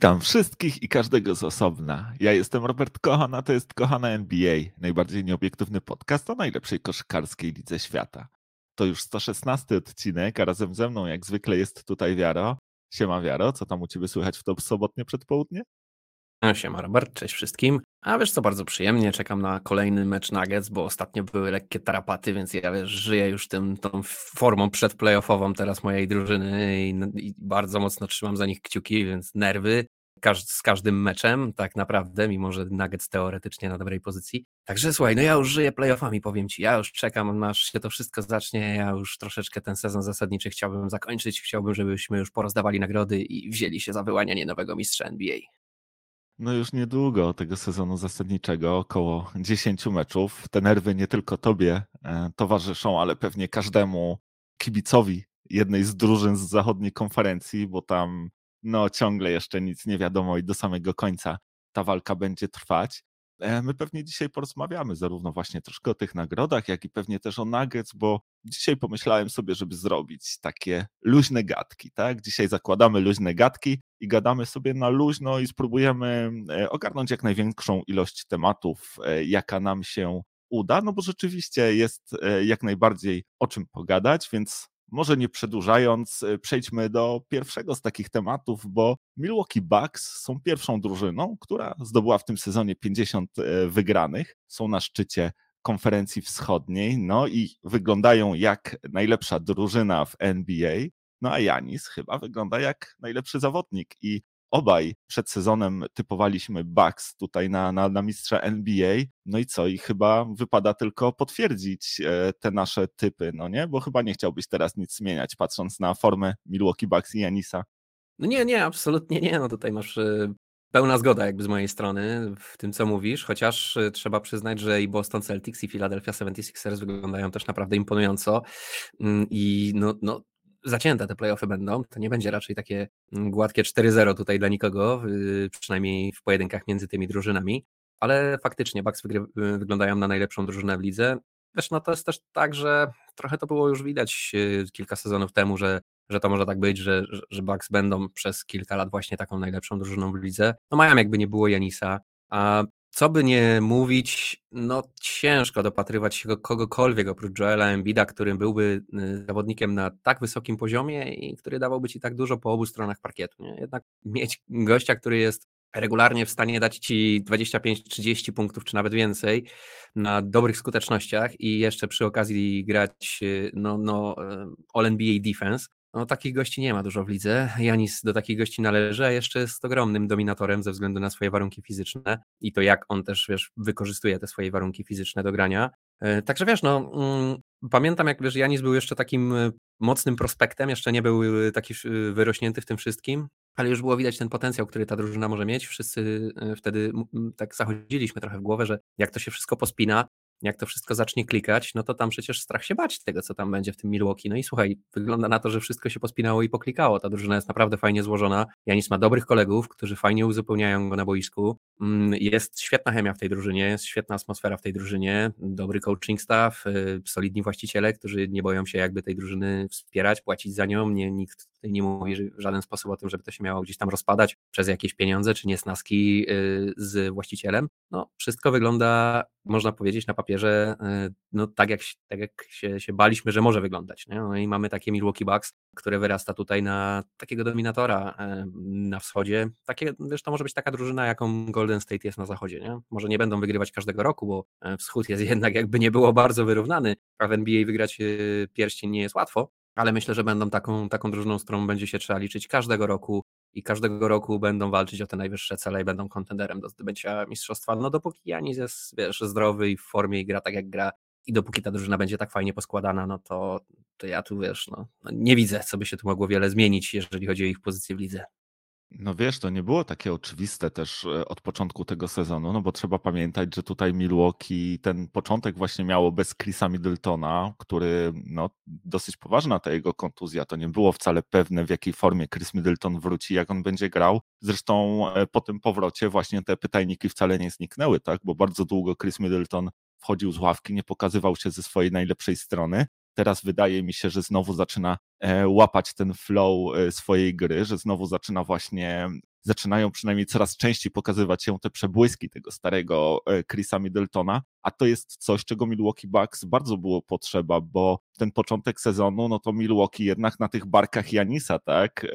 Witam wszystkich i każdego z osobna. Ja jestem Robert Kochan, a to jest Kochana NBA, najbardziej nieobiektywny podcast o najlepszej koszykarskiej lidze świata. To już 116 odcinek, a razem ze mną jak zwykle jest tutaj Wiaro. Siema Wiaro, co tam u Ciebie słychać w to sobotnie przedpołudnie? No, siema Robert, cześć wszystkim. A wiesz co, bardzo przyjemnie, czekam na kolejny mecz Nuggets, bo ostatnio były lekkie tarapaty, więc ja wiesz, żyję już tym, tą formą przedplayoffową teraz mojej drużyny i, i bardzo mocno trzymam za nich kciuki, więc nerwy z każdym meczem tak naprawdę, mimo że Nuggets teoretycznie na dobrej pozycji. Także słuchaj, no ja już żyję playoffami, powiem Ci, ja już czekam, aż się to wszystko zacznie, ja już troszeczkę ten sezon zasadniczy chciałbym zakończyć, chciałbym, żebyśmy już porozdawali nagrody i wzięli się za wyłanianie nowego mistrza NBA. No już niedługo tego sezonu zasadniczego, około 10 meczów. Te nerwy nie tylko tobie e, towarzyszą, ale pewnie każdemu kibicowi jednej z drużyn z zachodniej konferencji, bo tam no ciągle jeszcze nic nie wiadomo i do samego końca ta walka będzie trwać. E, my pewnie dzisiaj porozmawiamy zarówno właśnie troszkę o tych nagrodach, jak i pewnie też o Nuggets, bo dzisiaj pomyślałem sobie, żeby zrobić takie luźne gadki, tak? Dzisiaj zakładamy luźne gadki i gadamy sobie na luźno i spróbujemy e, ogarnąć jak największą ilość tematów, e, jaka nam się uda, no bo rzeczywiście jest jak najbardziej o czym pogadać, więc może nie przedłużając, y, przejdźmy do pierwszego z takich tematów, bo Milwaukee Bucks są pierwszą drużyną, która zdobyła w tym sezonie 50 y, wygranych. Są na szczycie konferencji wschodniej, no i wyglądają jak najlepsza drużyna w NBA. No a Janis chyba wygląda jak najlepszy zawodnik i obaj przed sezonem typowaliśmy Bucks tutaj na, na, na mistrza NBA. No i co? I chyba wypada tylko potwierdzić e, te nasze typy, no nie? Bo chyba nie chciałbyś teraz nic zmieniać, patrząc na formę Milwaukee Bucks i Janisa. No nie, nie, absolutnie nie. No tutaj masz e, pełna zgoda jakby z mojej strony w tym, co mówisz, chociaż e, trzeba przyznać, że i Boston Celtics i Philadelphia 76ers wyglądają też naprawdę imponująco mm, i no, no zacięte te playoffy będą, to nie będzie raczej takie mm, gładkie 4-0 tutaj dla nikogo, przynajmniej w pojedynkach między tymi drużynami, ale faktycznie Bucks wyglądają na najlepszą drużynę w lidze. Wiesz, no to jest też tak, że trochę to było już widać y, kilka sezonów temu, że, że to może tak być, że, że Bucks będą przez kilka lat właśnie taką najlepszą drużyną w lidze. No mają jakby nie było Janisa, a co by nie mówić, no ciężko dopatrywać się kogokolwiek oprócz Joela Embida, którym byłby y, zawodnikiem na tak wysokim poziomie i który dawałby ci tak dużo po obu stronach parkietu. Nie? Jednak mieć gościa, który jest regularnie w stanie dać ci 25-30 punktów, czy nawet więcej na dobrych skutecznościach i jeszcze przy okazji grać y, no, no, y, All NBA Defense, no, takich gości nie ma dużo w lidze. Janis do takich gości należy, a jeszcze jest ogromnym dominatorem ze względu na swoje warunki fizyczne i to jak on też, wiesz, wykorzystuje te swoje warunki fizyczne do grania. E, także wiesz, no, mm, pamiętam jak, wiesz, Janis był jeszcze takim e, mocnym prospektem, jeszcze nie był e, taki wyrośnięty w tym wszystkim, ale już było widać ten potencjał, który ta drużyna może mieć. Wszyscy wtedy tak zachodziliśmy trochę w głowę, że jak to się wszystko pospina, jak to wszystko zacznie klikać, no to tam przecież strach się bać tego, co tam będzie w tym Milwaukee. No i słuchaj, wygląda na to, że wszystko się pospinało i poklikało. Ta drużyna jest naprawdę fajnie złożona. Janis ma dobrych kolegów, którzy fajnie uzupełniają go na boisku. Mm, jest świetna chemia w tej drużynie, jest świetna atmosfera w tej drużynie, dobry coaching staff, y, solidni właściciele, którzy nie boją się jakby tej drużyny wspierać, płacić za nią. Nie, nikt nie mówi w żaden sposób o tym, żeby to się miało gdzieś tam rozpadać przez jakieś pieniądze czy niesnaski y, z właścicielem. No, wszystko wygląda, można powiedzieć, na papierze y, no, tak, jak, tak jak się, się baliśmy, że może wyglądać. Nie? No i mamy takie Milwaukee Bucks, które wyrasta tutaj na takiego dominatora na wschodzie. Takie, wiesz, to może być taka drużyna, jaką Golden State jest na zachodzie. Nie? Może nie będą wygrywać każdego roku, bo e, wschód jest jednak jakby nie było bardzo wyrównany, a w NBA wygrać pierścień nie jest łatwo, ale myślę, że będą taką, taką drużyną, z którą będzie się trzeba liczyć każdego roku i każdego roku będą walczyć o te najwyższe cele i będą kontenderem do zdobycia mistrzostwa. No dopóki Janis jest wiesz, zdrowy i w formie i gra tak jak gra i dopóki ta drużyna będzie tak fajnie poskładana, no to, to ja tu wiesz, no, no nie widzę, co by się tu mogło wiele zmienić, jeżeli chodzi o ich pozycję w lidze. No wiesz, to nie było takie oczywiste też e, od początku tego sezonu, no bo trzeba pamiętać, że tutaj Milwaukee ten początek właśnie miało bez Chrisa Middletona, który no dosyć poważna ta jego kontuzja, to nie było wcale pewne w jakiej formie Chris Middleton wróci, jak on będzie grał. Zresztą e, po tym powrocie właśnie te pytajniki wcale nie zniknęły, tak, bo bardzo długo Chris Middleton wchodził z ławki, nie pokazywał się ze swojej najlepszej strony, teraz wydaje mi się, że znowu zaczyna e, łapać ten flow e, swojej gry, że znowu zaczyna właśnie zaczynają przynajmniej coraz częściej pokazywać się te przebłyski tego starego e, Chrisa Middletona, a to jest coś, czego Milwaukee Bucks bardzo było potrzeba, bo ten początek sezonu, no to Milwaukee jednak na tych barkach Janisa, tak,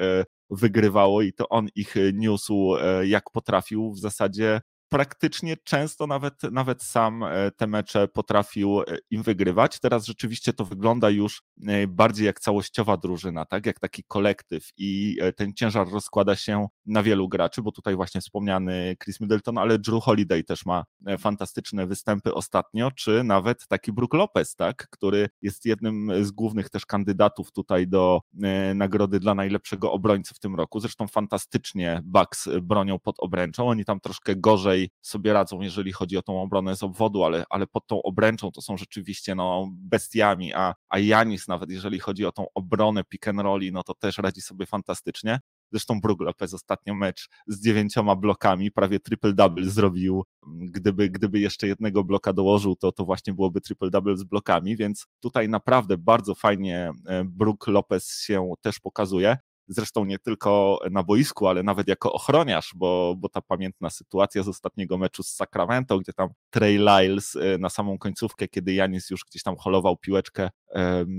wygrywało i to on ich niósł jak potrafił w zasadzie praktycznie często nawet, nawet sam e, te mecze potrafił e, im wygrywać. Teraz rzeczywiście to wygląda już e, bardziej jak całościowa drużyna, tak? Jak taki kolektyw i ten ciężar rozkłada się na wielu graczy, bo tutaj właśnie wspomniany Chris Middleton, ale Drew Holiday też ma fantastyczne występy ostatnio, czy nawet taki Brook Lopez, tak? Który jest jednym z głównych też kandydatów tutaj do nagrody dla najlepszego obrońcy w tym roku. Zresztą fantastycznie Bucks bronią pod obręczą. Oni tam troszkę gorzej sobie radzą, jeżeli chodzi o tą obronę z obwodu, ale, ale pod tą obręczą to są rzeczywiście no, bestiami, a, a Janis nawet jeżeli chodzi o tą obronę pick and rolli, no to też radzi sobie fantastycznie. Zresztą Brook Lopez ostatnio mecz z dziewięcioma blokami, prawie triple-double zrobił. Gdyby, gdyby jeszcze jednego bloka dołożył, to, to właśnie byłoby triple-double z blokami, więc tutaj naprawdę bardzo fajnie e, Brook Lopez się też pokazuje zresztą nie tylko na boisku, ale nawet jako ochroniarz, bo, bo ta pamiętna sytuacja z ostatniego meczu z Sacramento, gdzie tam Trey Lyles e, na samą końcówkę, kiedy Janis już gdzieś tam holował piłeczkę,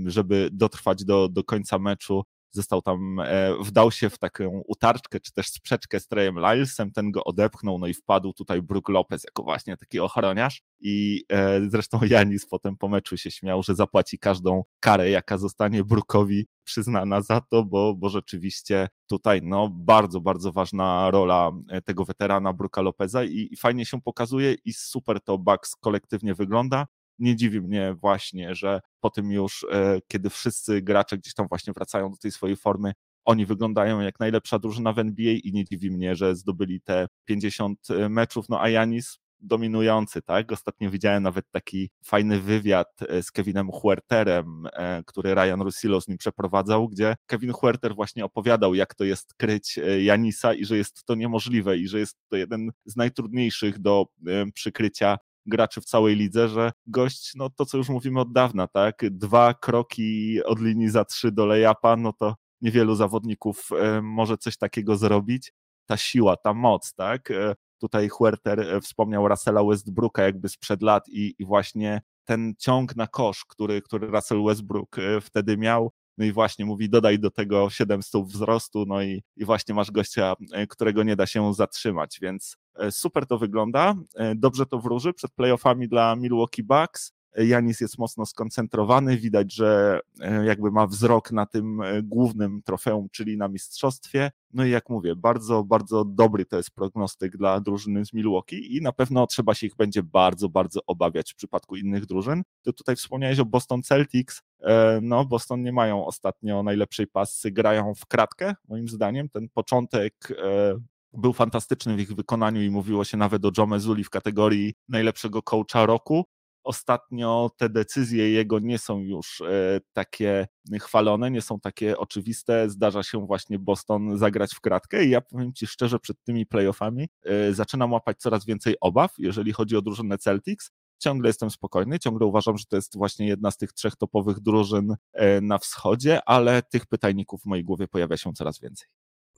żeby dotrwać do, do końca meczu, został tam, e, wdał się w taką utarczkę, czy też sprzeczkę z Treyem Lylesem, ten go odepchnął, no i wpadł tutaj Brook Lopez jako właśnie taki ochroniarz. I e, zresztą Janis potem po meczu się śmiał, że zapłaci każdą karę, jaka zostanie Brookowi przyznana za to, bo, bo rzeczywiście tutaj no, bardzo, bardzo ważna rola e, tego weterana Brooka Lopeza i, i fajnie się pokazuje i super to Bucks kolektywnie wygląda nie dziwi mnie właśnie, że po tym już, e, kiedy wszyscy gracze gdzieś tam właśnie wracają do tej swojej formy, oni wyglądają jak najlepsza drużyna w NBA i nie dziwi mnie, że zdobyli te 50 e, meczów, no a Janis dominujący, tak? Ostatnio widziałem nawet taki fajny wywiad e, z Kevinem Huerterem, który Ryan Russillo z nim przeprowadzał, gdzie Kevin Huerter właśnie opowiadał, jak to jest kryć Janisa i że jest to niemożliwe i że jest to jeden z najtrudniejszych do przykrycia graczy w całej lidze, że gość, no to co już mówimy od dawna, tak, dwa kroki od linii za trzy do lejapa, no to niewielu zawodników e, może coś takiego zrobić. Ta siła, ta moc, tak, e, tutaj Huerter e, wspomniał Russella Westbrooka jakby sprzed lat i, i właśnie ten ciąg na kosz, który, który Russell Westbrook wtedy miał, no i właśnie mówi, dodaj do tego 7 stóp wzrostu, no i, i właśnie masz gościa, którego nie da się zatrzymać, więc E, super to wygląda, e, dobrze to wróży przed playoffami dla Milwaukee Bucks. E, Janis jest mocno skoncentrowany, widać, że jakby ma wzrok na tym głównym trofeum, czyli na mistrzostwie. No i jak mówię, bardzo, bardzo dobry to jest prognostyk dla drużyny z Milwaukee i na pewno trzeba się ich będzie bardzo, bardzo obawiać w przypadku innych drużyn. To tutaj wspomniałeś o Boston Celtics. No, Boston nie mają ostatnio najlepszej pasy, grają w kratkę, moim zdaniem. Ten początek był fantastyczny w ich wykonaniu i mówiło się nawet o Joe Mezuli w kategorii najlepszego coacha roku. Ostatnio te decyzje jego nie są już e, takie chwalone, nie są takie oczywiste. Zdarza się właśnie Boston zagrać w kratkę i ja powiem Ci szczerze, przed tymi playoffami e, zaczynam łapać coraz więcej obaw, jeżeli chodzi o drużynę Celtics. Ciągle jestem spokojny, ciągle uważam, że to jest właśnie jedna z tych trzech topowych drużyn e, na wschodzie, ale tych pytajników w mojej głowie pojawia się coraz więcej.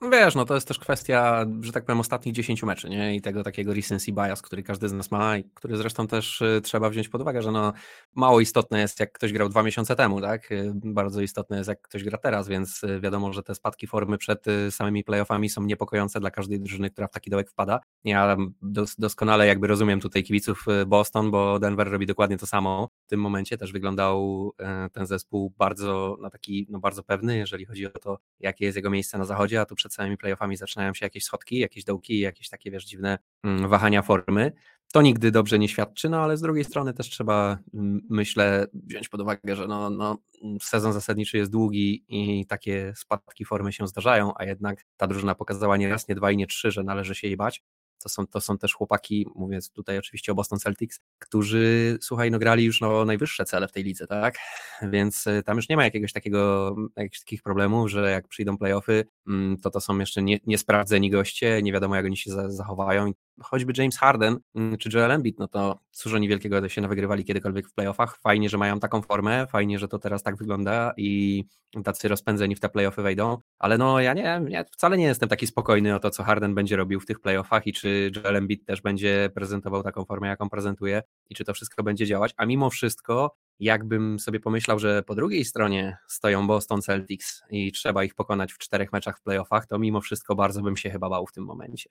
Wiesz, no to jest też kwestia, że tak powiem, ostatnich 10 meczy, nie? I tego takiego recency bias, który każdy z nas ma i który zresztą też y, trzeba wziąć pod uwagę, że no mało istotne jest, jak ktoś grał dwa miesiące temu, tak? Y, bardzo istotne jest, jak ktoś gra teraz, więc y, wiadomo, że te spadki formy przed samymi playoffami są niepokojące dla każdej drużyny, która w taki dołek wpada. Ja dos doskonale jakby rozumiem tutaj kibiców Boston, bo Denver robi dokładnie to samo. W tym momencie też wyglądał ten zespół bardzo, no taki, no bardzo pewny, jeżeli chodzi o to, jakie jest jego miejsce na zachodzie, a tu przed przed samymi playoffami zaczynają się jakieś schodki, jakieś dołki, jakieś takie wiesz, dziwne mm, wahania formy. To nigdy dobrze nie świadczy, no ale z drugiej strony też trzeba, mm, myślę, wziąć pod uwagę, że no, no, sezon zasadniczy jest długi i takie spadki formy się zdarzają, a jednak ta drużyna pokazała nie raz, nie dwa i nie trzy, że należy się jej bać. To są, to są też chłopaki, mówię tutaj oczywiście o Boston Celtics, którzy, słuchaj, no grali już no, najwyższe cele w tej lidze, tak? Więc y, tam już nie ma jakiegoś takiego, jakichś takich problemów, że jak przyjdą playoffy, mm, to to są jeszcze nie, niesprawdzeni goście, nie wiadomo jak oni się zachowają choćby James Harden mm, czy Joel Embiid, no to cóż oni wielkiego się nawygrywali kiedykolwiek w playoffach. Fajnie, że mają taką formę, fajnie, że to teraz tak wygląda i tacy rozpędzeni w te playoffy wejdą, ale no ja nie, ja wcale nie jestem taki spokojny o to, co Harden będzie robił w tych playoffach i czy Joel Embiid też będzie prezentował taką formę, jaką prezentuje i czy to wszystko będzie działać, a mimo wszystko jakbym sobie pomyślał, że po drugiej stronie stoją Boston Celtics i trzeba ich pokonać w czterech meczach w playoffach, to mimo wszystko bardzo bym się chyba bał w tym momencie.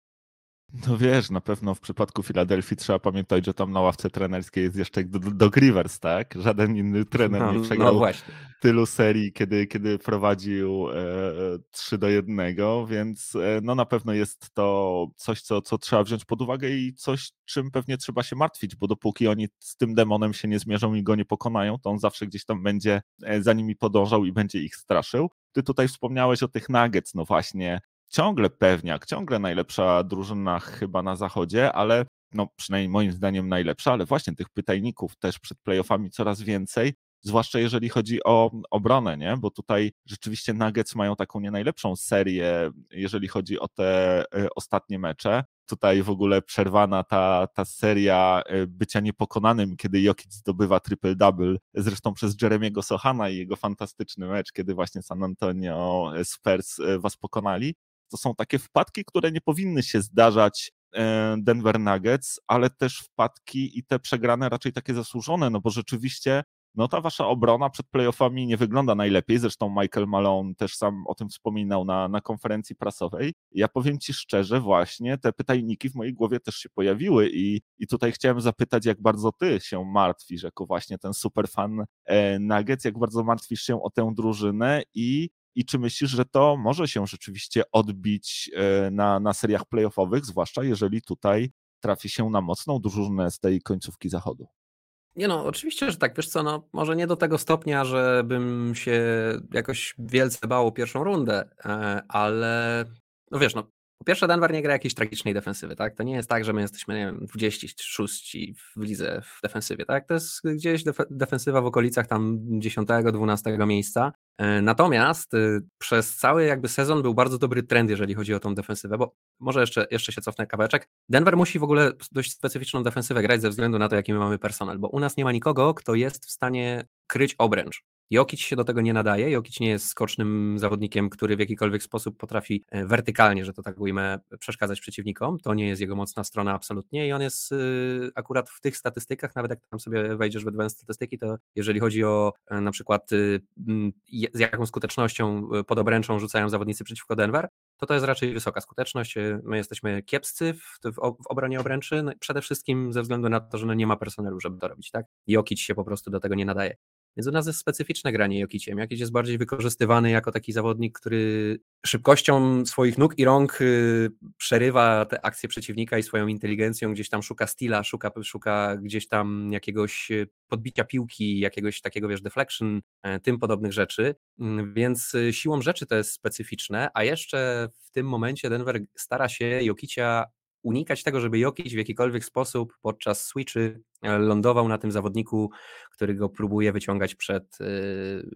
No wiesz, na pewno w przypadku Filadelfii trzeba pamiętać, że tam na ławce trenerskiej jest jeszcze Doc Rivers, tak? Żaden inny trener no, nie no przegrał no tylu serii, kiedy, kiedy prowadził e, 3 do 1, więc e, no na pewno jest to coś, co, co trzeba wziąć pod uwagę i coś, czym pewnie trzeba się martwić, bo dopóki oni z tym demonem się nie zmierzą i go nie pokonają, to on zawsze gdzieś tam będzie e, za nimi podążał i będzie ich straszył. Ty tutaj wspomniałeś o tych nuggets, no właśnie, ciągle pewniak, ciągle najlepsza drużyna chyba na zachodzie, ale no przynajmniej moim zdaniem najlepsza, ale właśnie tych pytajników też przed playoffami coraz więcej, zwłaszcza jeżeli chodzi o obronę, nie? bo tutaj rzeczywiście Nuggets mają taką nie najlepszą serię, jeżeli chodzi o te e, ostatnie mecze. Tutaj w ogóle przerwana ta, ta seria e, bycia niepokonanym, kiedy Jokic zdobywa triple-double, zresztą przez Jeremiego Sohana i jego fantastyczny mecz, kiedy właśnie San Antonio Spurs e, was pokonali to są takie wpadki, które nie powinny się zdarzać e, Denver Nuggets, ale też wpadki i te przegrane raczej takie zasłużone, no bo rzeczywiście no ta wasza obrona przed playoffami nie wygląda najlepiej, zresztą Michael Malone też sam o tym wspominał na, na konferencji prasowej. Ja powiem ci szczerze, właśnie te pytajniki w mojej głowie też się pojawiły i, i tutaj chciałem zapytać, jak bardzo ty się martwisz, jako właśnie ten superfan e, Nuggets, jak bardzo martwisz się o tę drużynę i i czy myślisz, że to może się rzeczywiście odbić e, na, na seriach playoffowych, zwłaszcza jeżeli tutaj trafi się na mocną drużynę z tej końcówki zachodu? Nie no, oczywiście, że tak. Wiesz co, no, może nie do tego stopnia, żebym się jakoś wielce bał o pierwszą rundę, e, ale no wiesz, no, po pierwsze, Denver nie gra jakiejś tragicznej defensywy, tak? To nie jest tak, że my jesteśmy, nie wiem, 26 w lidze w defensywie, tak? To jest gdzieś def defensywa w okolicach tam 10-12 miejsca. E, natomiast y, przez cały jakby sezon był bardzo dobry trend, jeżeli chodzi o tą defensywę, bo może jeszcze, jeszcze się cofnę kawałeczek. Denver musi w ogóle dość specyficzną defensywę grać ze względu na to, jaki my mamy personel, bo u nas nie ma nikogo, kto jest w stanie kryć obręcz. Jokic się do tego nie nadaje. Jokic nie jest skocznym zawodnikiem, który w jakikolwiek sposób potrafi e, wertykalnie, że to tak ujmę, przeszkadzać przeciwnikom. To nie jest jego mocna strona absolutnie i on jest y, akurat w tych statystykach, nawet jak tam sobie wejdziesz w advanced statystyki, to jeżeli chodzi o e, na przykład y, z jaką skutecznością e, pod obręczą rzucają zawodnicy przeciwko Denver, to to jest raczej wysoka skuteczność. My jesteśmy kiepscy w obronie obręczy, no przede wszystkim ze względu na to, że no nie ma personelu, żeby to robić. Tak? Jokic się po prostu do tego nie nadaje. Więc u nas jest specyficzne granie Jokiciem. Jokic jest bardziej wykorzystywany jako taki zawodnik, który szybkością swoich nóg i rąk y, przerywa te akcje przeciwnika i swoją inteligencją gdzieś tam szuka stila, szuka, szuka gdzieś tam jakiegoś y, podbicia piłki, jakiegoś takiego, wiesz, deflection, e, tym podobnych rzeczy. Mm, więc y, siłą rzeczy to jest specyficzne, a jeszcze w tym momencie Denver stara się Jokicia unikać tego, żeby Jokic w jakikolwiek sposób podczas switchy e, lądował na tym zawodniku, który go próbuje wyciągać przed yy,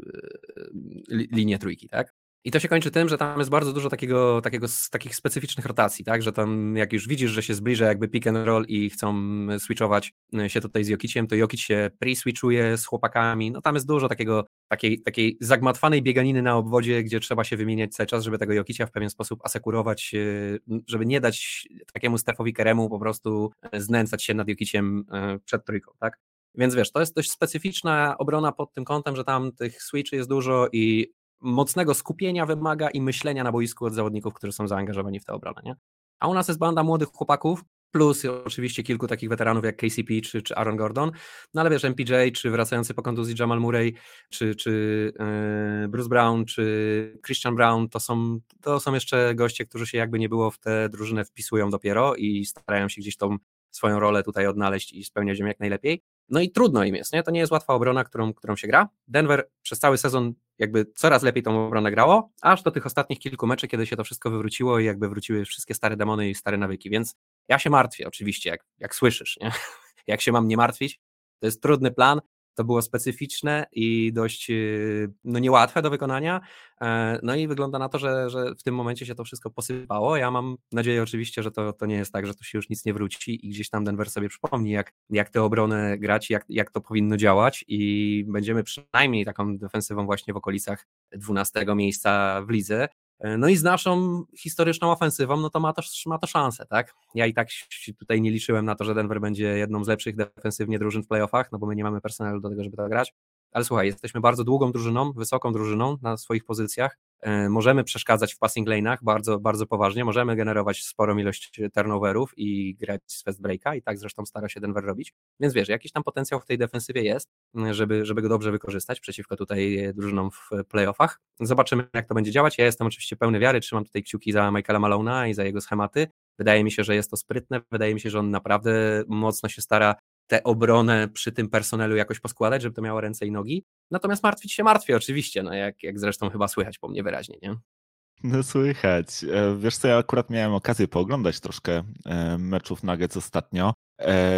linię trójki, tak? I to się kończy tym, że tam jest bardzo dużo takiego, takiego, takich specyficznych rotacji, tak? Że tam jak już widzisz, że się zbliża jakby pick and roll i chcą switchować się tutaj z Jokiciem, to Jokic się pre-switchuje z chłopakami. No tam jest dużo takiego, takiej, takiej zagmatwanej bieganiny na obwodzie, gdzie trzeba się wymieniać cały czas, żeby tego Jokicia w pewien sposób asekurować, żeby nie dać takiemu Stefowi Keremu po prostu znęcać się nad Jokiciem przed trójką, tak? Więc wiesz, to jest dość specyficzna obrona pod tym kątem, że tam tych switchy jest dużo i mocnego skupienia wymaga i myślenia na boisku od zawodników, którzy są zaangażowani w tę obronę. Nie? A u nas jest banda młodych chłopaków, plus oczywiście kilku takich weteranów jak KCP czy, czy Aaron Gordon, no ale wiesz, MPJ, czy wracający po kontuzji Jamal Murray, czy, czy yy, Bruce Brown, czy Christian Brown, to są, to są jeszcze goście, którzy się jakby nie było w tę drużynę wpisują dopiero i starają się gdzieś tą swoją rolę tutaj odnaleźć i spełniać ją jak najlepiej. No i trudno im jest, nie? To nie jest łatwa obrona, którą, którą się gra. Denver przez cały sezon jakby coraz lepiej tą obronę grało, aż do tych ostatnich kilku meczy, kiedy się to wszystko wywróciło i jakby wróciły wszystkie stare demony i stare nawyki, więc ja się martwię oczywiście, jak, jak słyszysz, nie? jak się mam nie martwić. To jest trudny plan, to było specyficzne i dość y, no, niełatwe do wykonania. E, no i wygląda na to, że, że w tym momencie się to wszystko posypało. Ja mam nadzieję oczywiście, że to, to nie jest tak, że tu się już nic nie wróci i gdzieś tam Denver sobie przypomni, jak, jak tę obronę grać, jak, jak to powinno działać i będziemy przynajmniej taką defensywą właśnie w okolicach 12 miejsca w lidze. E, no i z naszą historyczną ofensywą, no to ma to, ma to szansę, tak? Ja i tak tutaj nie liczyłem na to, że Denver będzie jedną z lepszych defensywnie drużyn w playoffach, no bo my nie mamy personelu do tego, żeby to grać. Ale słuchaj, jesteśmy bardzo długą drużyną, wysoką drużyną na swoich pozycjach. E, możemy przeszkadzać w passing lane'ach bardzo, bardzo poważnie, możemy generować sporą ilość turnoverów i grać z fast breaka i tak zresztą stara się Denver robić. Więc wiesz, jakiś tam potencjał w tej defensywie jest, żeby, żeby go dobrze wykorzystać przeciwko tutaj drużynom w playoffach. Zobaczymy, jak to będzie działać. Ja jestem oczywiście pełny wiary, trzymam tutaj kciuki za Michaela Malona i za jego schematy. Wydaje mi się, że jest to sprytne, wydaje mi się, że on naprawdę mocno się stara tę obronę przy tym personelu jakoś poskładać, żeby to miało ręce i nogi. Natomiast martwić się martwię oczywiście, no jak, jak zresztą chyba słychać po mnie wyraźnie, nie? No słychać. E, wiesz co, ja akurat miałem okazję pooglądać troszkę e, meczów Nuggets ostatnio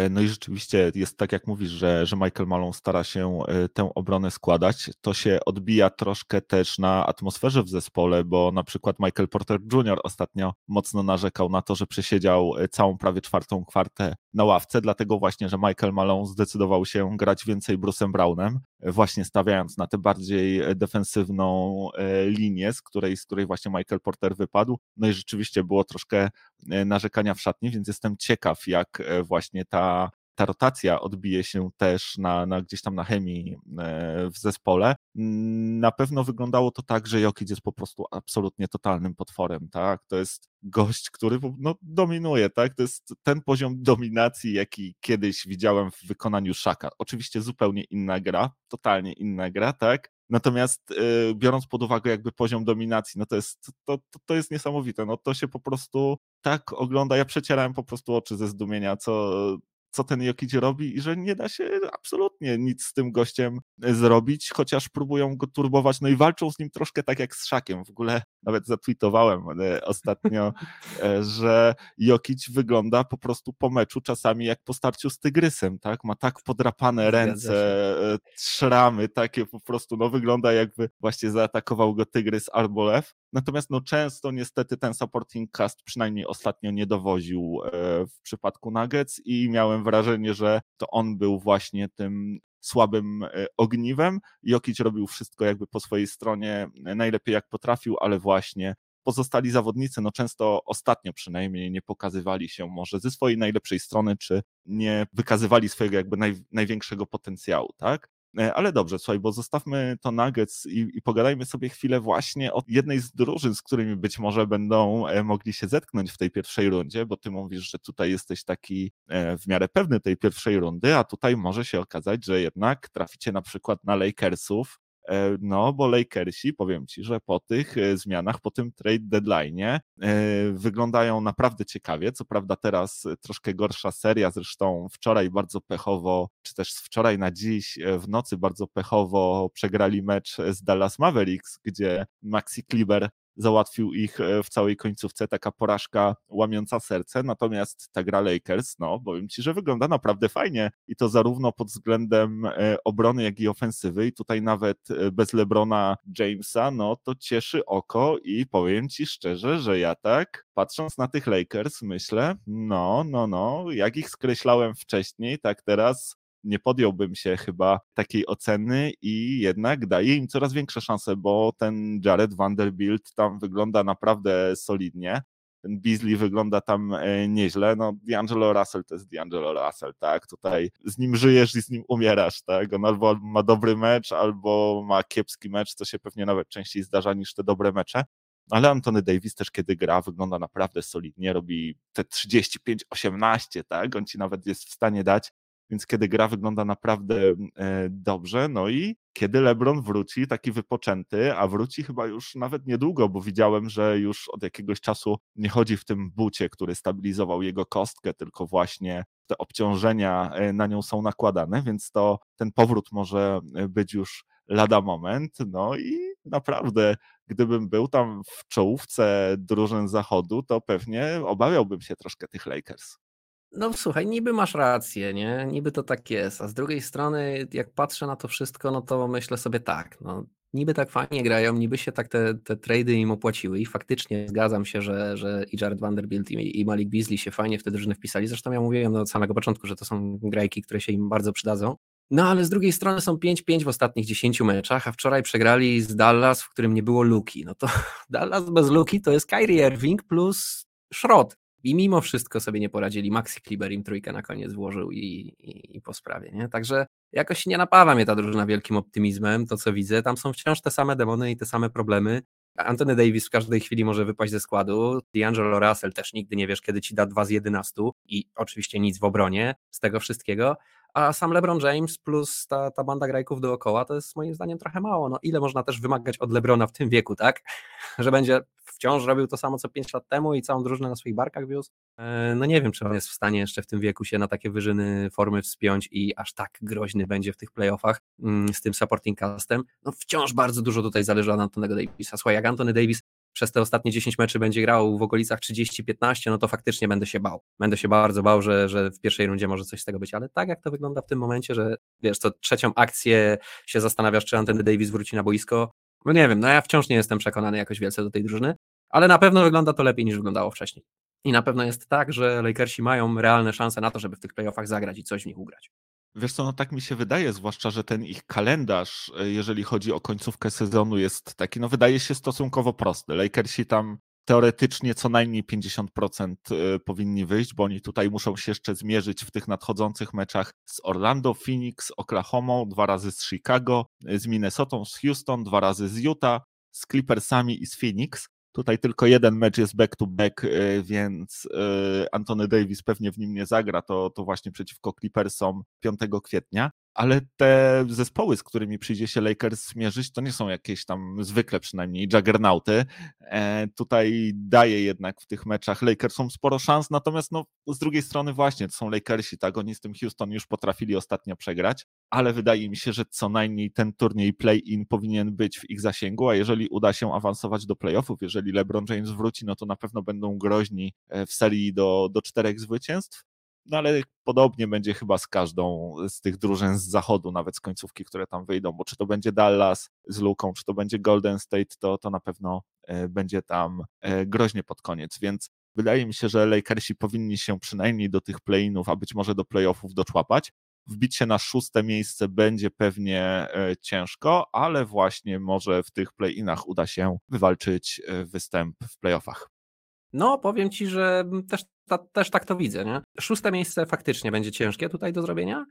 no i rzeczywiście jest tak, jak mówisz, że, że Michael Malone stara się e, tę obronę składać. To się odbija troszkę też na atmosferze w zespole, bo na przykład Michael Porter Jr. ostatnio mocno narzekał na to, że przesiedział e, całą prawie czwartą kwartę na ławce, dlatego właśnie, że Michael Malone zdecydował się grać więcej Bruce'em Brownem, właśnie stawiając na tę bardziej defensywną linię, z której, z której właśnie Michael Porter wypadł. No i rzeczywiście było troszkę narzekania w szatni, więc jestem ciekaw, jak właśnie właśnie ta, ta rotacja odbije się też na, na gdzieś tam na chemii e, w zespole. Na pewno wyglądało to tak, że Jokic jest po prostu absolutnie totalnym potworem, tak? To jest gość, który no, dominuje, tak? To jest ten poziom dominacji, jaki kiedyś widziałem w wykonaniu Szaka. Oczywiście zupełnie inna gra, totalnie inna gra, tak? Natomiast y, biorąc pod uwagę jakby poziom dominacji, no to jest, to, to, to jest niesamowite. No to się po prostu tak ogląda. Ja przecierałem po prostu oczy ze zdumienia, co, co ten Jokic robi i że nie da się absolutnie nic z tym gościem zrobić, chociaż próbują go turbować, no i walczą z nim troszkę tak jak z Szakiem. W ogóle nawet zatweetowałem e, ostatnio, e, że Jokic wygląda po prostu po meczu czasami jak po starciu z Tygrysem, tak? Ma tak podrapane ręce, e, szramy takie po prostu, no wygląda jakby właśnie zaatakował go Tygrys albo Lew. Natomiast no często niestety ten supporting cast przynajmniej ostatnio nie dowoził w przypadku Nuggets i miałem wrażenie, że to on był właśnie tym słabym e, ogniwem. Jokic robił wszystko jakby po swojej stronie e, najlepiej jak potrafił, ale właśnie pozostali zawodnicy, no często ostatnio przynajmniej nie pokazywali się może ze swojej najlepszej strony, czy nie wykazywali swojego jakby naj, największego potencjału, tak? E, ale dobrze, słuchaj, bo zostawmy to Nuggets i, i, pogadajmy sobie chwilę właśnie o jednej z drużyn, z którymi być może będą e, mogli się zetknąć w tej pierwszej rundzie, bo ty mówisz, że tutaj jesteś taki e, w miarę pewny tej pierwszej rundy, a tutaj może się okazać, że jednak traficie na przykład na Lakersów, no, bo Lakersi, powiem Ci, że po tych e, zmianach, po tym trade deadline wyglądają naprawdę ciekawie. Co prawda teraz troszkę gorsza seria, zresztą wczoraj bardzo pechowo, czy też z wczoraj na dziś e, w nocy bardzo pechowo przegrali mecz z Dallas Mavericks, gdzie Maxi Kleber załatwił ich e, w całej końcówce, taka porażka łamiąca serce, natomiast ta gra Lakers, no powiem Ci, że wygląda naprawdę fajnie. I to zarówno pod względem e, obrony, jak i ofensywy. I tutaj nawet e, bez LeBrona Jamesa, no to cieszy oko i powiem Ci szczerze, że ja tak patrząc na tych Lakers myślę, no, no, no, jak ich skreślałem wcześniej, tak teraz nie podjąłbym się chyba takiej oceny i jednak daje im coraz większe szanse, bo ten Jared Vanderbilt tam wygląda naprawdę solidnie. Ten Beasley wygląda tam e, nieźle. No, D'Angelo Russell to jest D'Angelo Russell, tak? Tutaj z nim żyjesz i z nim umierasz, tak? On albo ma dobry mecz, albo ma kiepski mecz, co się pewnie nawet częściej zdarza niż te dobre mecze. Ale Antony Davis też, kiedy gra, wygląda naprawdę solidnie, robi te 35-18, tak? On ci nawet jest w stanie dać więc kiedy gra wygląda naprawdę e, dobrze, no i kiedy LeBron wróci, taki wypoczęty, a wróci chyba już nawet niedługo, bo widziałem, że już od jakiegoś czasu nie chodzi w tym bucie, który stabilizował jego kostkę, tylko właśnie te obciążenia e, na nią są nakładane, więc to ten powrót może e, być już lada moment, no i naprawdę, gdybym był tam w czołówce drużyn zachodu, to pewnie obawiałbym się troszkę tych Lakers. No słuchaj, niby masz rację, nie? Niby to tak jest, a z drugiej strony jak patrzę na to wszystko, no to myślę sobie tak, no niby tak fajnie grają, niby się tak te, te trady im opłaciły i faktycznie zgadzam się, że, że i Jared Vanderbilt i, i Malik Beasley się fajnie w te drużyny wpisali, zresztą ja mówiłem od samego początku, że to są grajki, które się im bardzo przydadzą, no ale z drugiej strony są 5-5 w ostatnich 10 meczach, a wczoraj przegrali z Dallas, w którym nie było Luki. No to Dallas bez Luki to jest Kyrie Irving plus Szrot. I mimo wszystko sobie nie poradzili. Maxi Kliber im trójkę na koniec włożył i, i, i, po sprawie. Nie? Także jakoś nie napawa mnie ta drużyna wielkim optymizmem, to co widzę. Tam są wciąż te same demony i te same problemy. Anthony Davis w każdej chwili może wypaść ze składu. D'Angelo Russell też nigdy nie wiesz, kiedy ci da 2 z 11 i oczywiście nic w obronie z tego wszystkiego. A sam LeBron James plus ta, ta banda grajków dookoła to jest moim zdaniem trochę mało. No ile można też wymagać od LeBrona w tym wieku, tak? Że będzie wciąż robił to samo co 5 lat temu i całą drużynę na swoich barkach wiózł. E, no nie wiem, czy on jest w stanie jeszcze w tym wieku się na takie wyżyny formy wspiąć i aż tak groźny będzie w tych playoffach mm, z tym supporting castem. No wciąż bardzo dużo tutaj zależy od Antonego Davisa. Słuchaj, jak Antony Davis przez te ostatnie 10 meczy będzie grał w okolicach 30-15, no to faktycznie będę się bał. Będę się bardzo bał, że, że w pierwszej rundzie może coś z tego być, ale tak jak to wygląda w tym momencie, że wiesz, co trzecią akcję się zastanawiasz, czy Anthony Davis wróci na boisko, no nie wiem, no ja wciąż nie jestem przekonany jakoś wielce do tej drużyny, ale na pewno wygląda to lepiej niż wyglądało wcześniej. I na pewno jest tak, że Lakersi mają realne szanse na to, żeby w tych playoffach zagrać i coś w nich ugrać. Wiesz co, no tak mi się wydaje, zwłaszcza, że ten ich kalendarz, e, jeżeli chodzi o końcówkę sezonu, jest taki, no wydaje się stosunkowo prosty. Lakersi tam teoretycznie co najmniej 50% e, powinni wyjść, bo oni tutaj muszą się jeszcze zmierzyć w tych nadchodzących meczach z Orlando, Phoenix, Oklahoma, dwa razy z Chicago, e, z Minnesotą, z Houston, dwa razy z Utah, z Clippersami i z Phoenix. Tutaj tylko jeden mecz jest back-to-back, e, więc e, Antony Davis pewnie w nim nie zagra, to, to właśnie przeciwko Clippersom 5 kwietnia ale te zespoły, z którymi przyjdzie się Lakers zmierzyć, to nie są jakieś tam zwykle przynajmniej juggernauty. E, tutaj daje jednak w tych meczach Lakersom sporo szans, natomiast no, z drugiej strony właśnie to są Lakersi, tak, oni z tym Houston już potrafili ostatnio przegrać, ale wydaje mi się, że co najmniej ten turniej play-in powinien być w ich zasięgu, a jeżeli uda się awansować do playoffów, jeżeli LeBron James wróci, no to na pewno będą groźni e, w serii do, do czterech zwycięstw. No ale podobnie będzie chyba z każdą z tych drużyn z zachodu, nawet z końcówki, które tam wyjdą, bo czy to będzie Dallas z Luką, czy to będzie Golden State, to, to na pewno e, będzie tam e, groźnie pod koniec, więc wydaje mi się, że Lakersi powinni się przynajmniej do tych play-inów, a być może do playoffów doczłapać. Wbić się na szóste miejsce będzie pewnie e, ciężko, ale właśnie może w tych play-inach uda się wywalczyć występ w playoffach. No, powiem ci, że też, ta, też tak to widzę. Nie? Szóste miejsce faktycznie będzie ciężkie tutaj do zrobienia.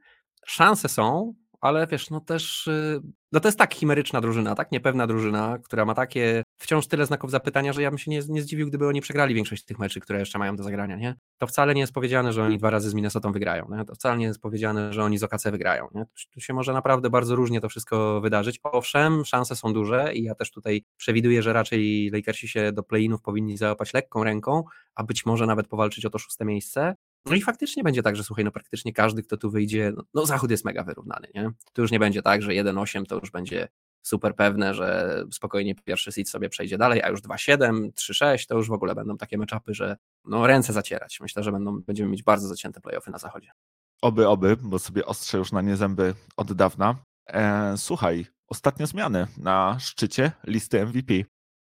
Szanse są, ale wiesz, no też, y, no to jest tak chimeryczna drużyna, tak niepewna drużyna, która ma takie wciąż tyle znaków zapytania, że ja bym się nie, nie zdziwił, gdyby oni przegrali większość tych meczy, które jeszcze mają do zagrania, nie? To wcale nie jest powiedziane, że oni dwa razy z Minnesotą wygrają, nie? To wcale nie jest powiedziane, że oni z OKC wygrają, nie? Tu się może naprawdę bardzo różnie to wszystko wydarzyć. Owszem, szanse są duże i ja też tutaj przewiduję, że raczej Lakersi się do play-inów powinni załapać lekką ręką, a być może nawet powalczyć o to szóste miejsce, no i faktycznie będzie tak, że słuchaj, no praktycznie każdy, kto tu wyjdzie, no, no zachód jest mega wyrównany, nie? Tu już nie będzie tak, że 1-8 to już będzie super pewne, że spokojnie pierwszy seed sobie przejdzie dalej, a już 2-7, 3-6 to już w ogóle będą takie meczapy, że no ręce zacierać. Myślę, że będą, będziemy mieć bardzo zacięte playoffy na zachodzie. Oby, oby, bo sobie ostrzę już na nie zęby od dawna. E, słuchaj, ostatnie zmiany na szczycie listy MVP.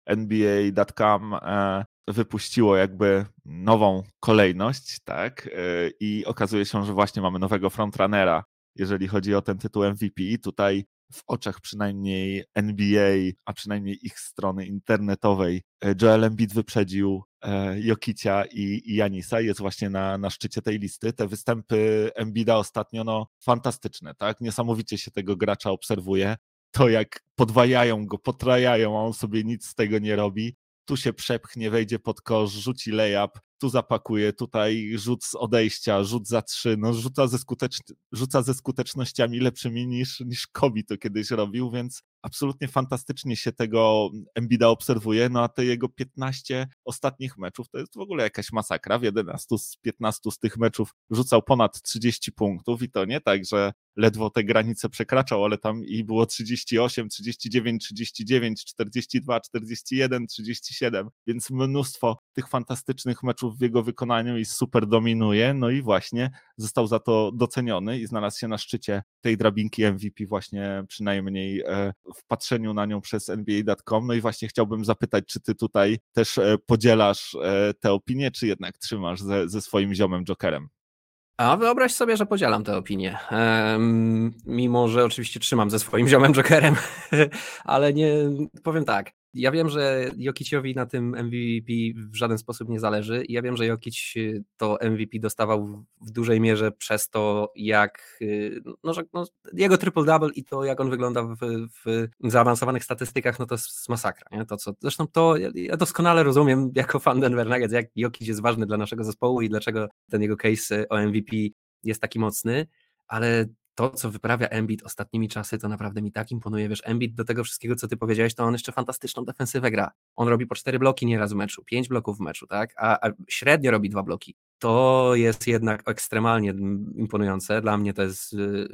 NBA.com e, wypuściło jakby nową kolejność, tak? E, I okazuje się, że właśnie mamy nowego frontrunnera, jeżeli chodzi o ten tytuł MVP. Tutaj w oczach przynajmniej NBA, a przynajmniej ich strony internetowej, e, Joel Embiid wyprzedził e, Jokicia i, i Janisa, jest właśnie na, na szczycie tej listy. Te występy Embida ostatnio, no fantastyczne, tak? Niesamowicie się tego gracza obserwuje. To jak podwajają go, potrajają, a on sobie nic z tego nie robi tu się przepchnie, wejdzie pod kosz, rzuci layup, tu zapakuje, tutaj rzut z odejścia, rzut za trzy, no rzuca ze, skutecz... rzuca ze skutecznościami lepszymi niż, niż Kobe to kiedyś robił, więc absolutnie fantastycznie się tego Embida obserwuje, no a te jego 15 ostatnich meczów to jest w ogóle jakaś masakra, w 11 z 15 z tych meczów rzucał ponad 30 punktów i to nie tak, że ledwo te granice przekraczał, ale tam i było 38, 39, 39, 42, 41, 37, więc mnóstwo tych fantastycznych meczów w jego wykonaniu i super dominuje, no i właśnie został za to doceniony i znalazł się na szczycie tej drabinki MVP właśnie przynajmniej e, w patrzeniu na nią przez NBA.com, no i właśnie chciałbym zapytać, czy ty tutaj też e, podzielasz e, tę opinię, czy jednak trzymasz ze, ze swoim ziomem Jokerem? A wyobraź sobie, że podzielam tę opinię. Um, mimo, że oczywiście trzymam ze swoim ziomem Jokerem, ale nie powiem tak. Ja wiem, że Jokiciowi na tym MVP w żaden sposób nie zależy. Ja wiem, że Jokic y, to MVP dostawał w dużej mierze przez to, jak y, no, że, no, jego triple-double i to, jak on wygląda w, w, zaawansowanych statystykach, no to jest masakra. Nie? To, co, zresztą to ja doskonale rozumiem jako fan Denver Nuggets, jak Jokic jest ważny dla naszego zespołu i dlaczego ten jego case o MVP jest taki mocny, ale to, co wyprawia Embiid ostatnimi czasy, to naprawdę mi tak imponuje. Wiesz, Embiid do tego wszystkiego, co ty powiedziałeś, to on jeszcze fantastyczną defensywę gra. On robi po cztery bloki nieraz w meczu, pięć bloków w meczu, tak? A, a średnio robi dwa bloki. To jest jednak ekstremalnie imponujące. Dla mnie to jest, y,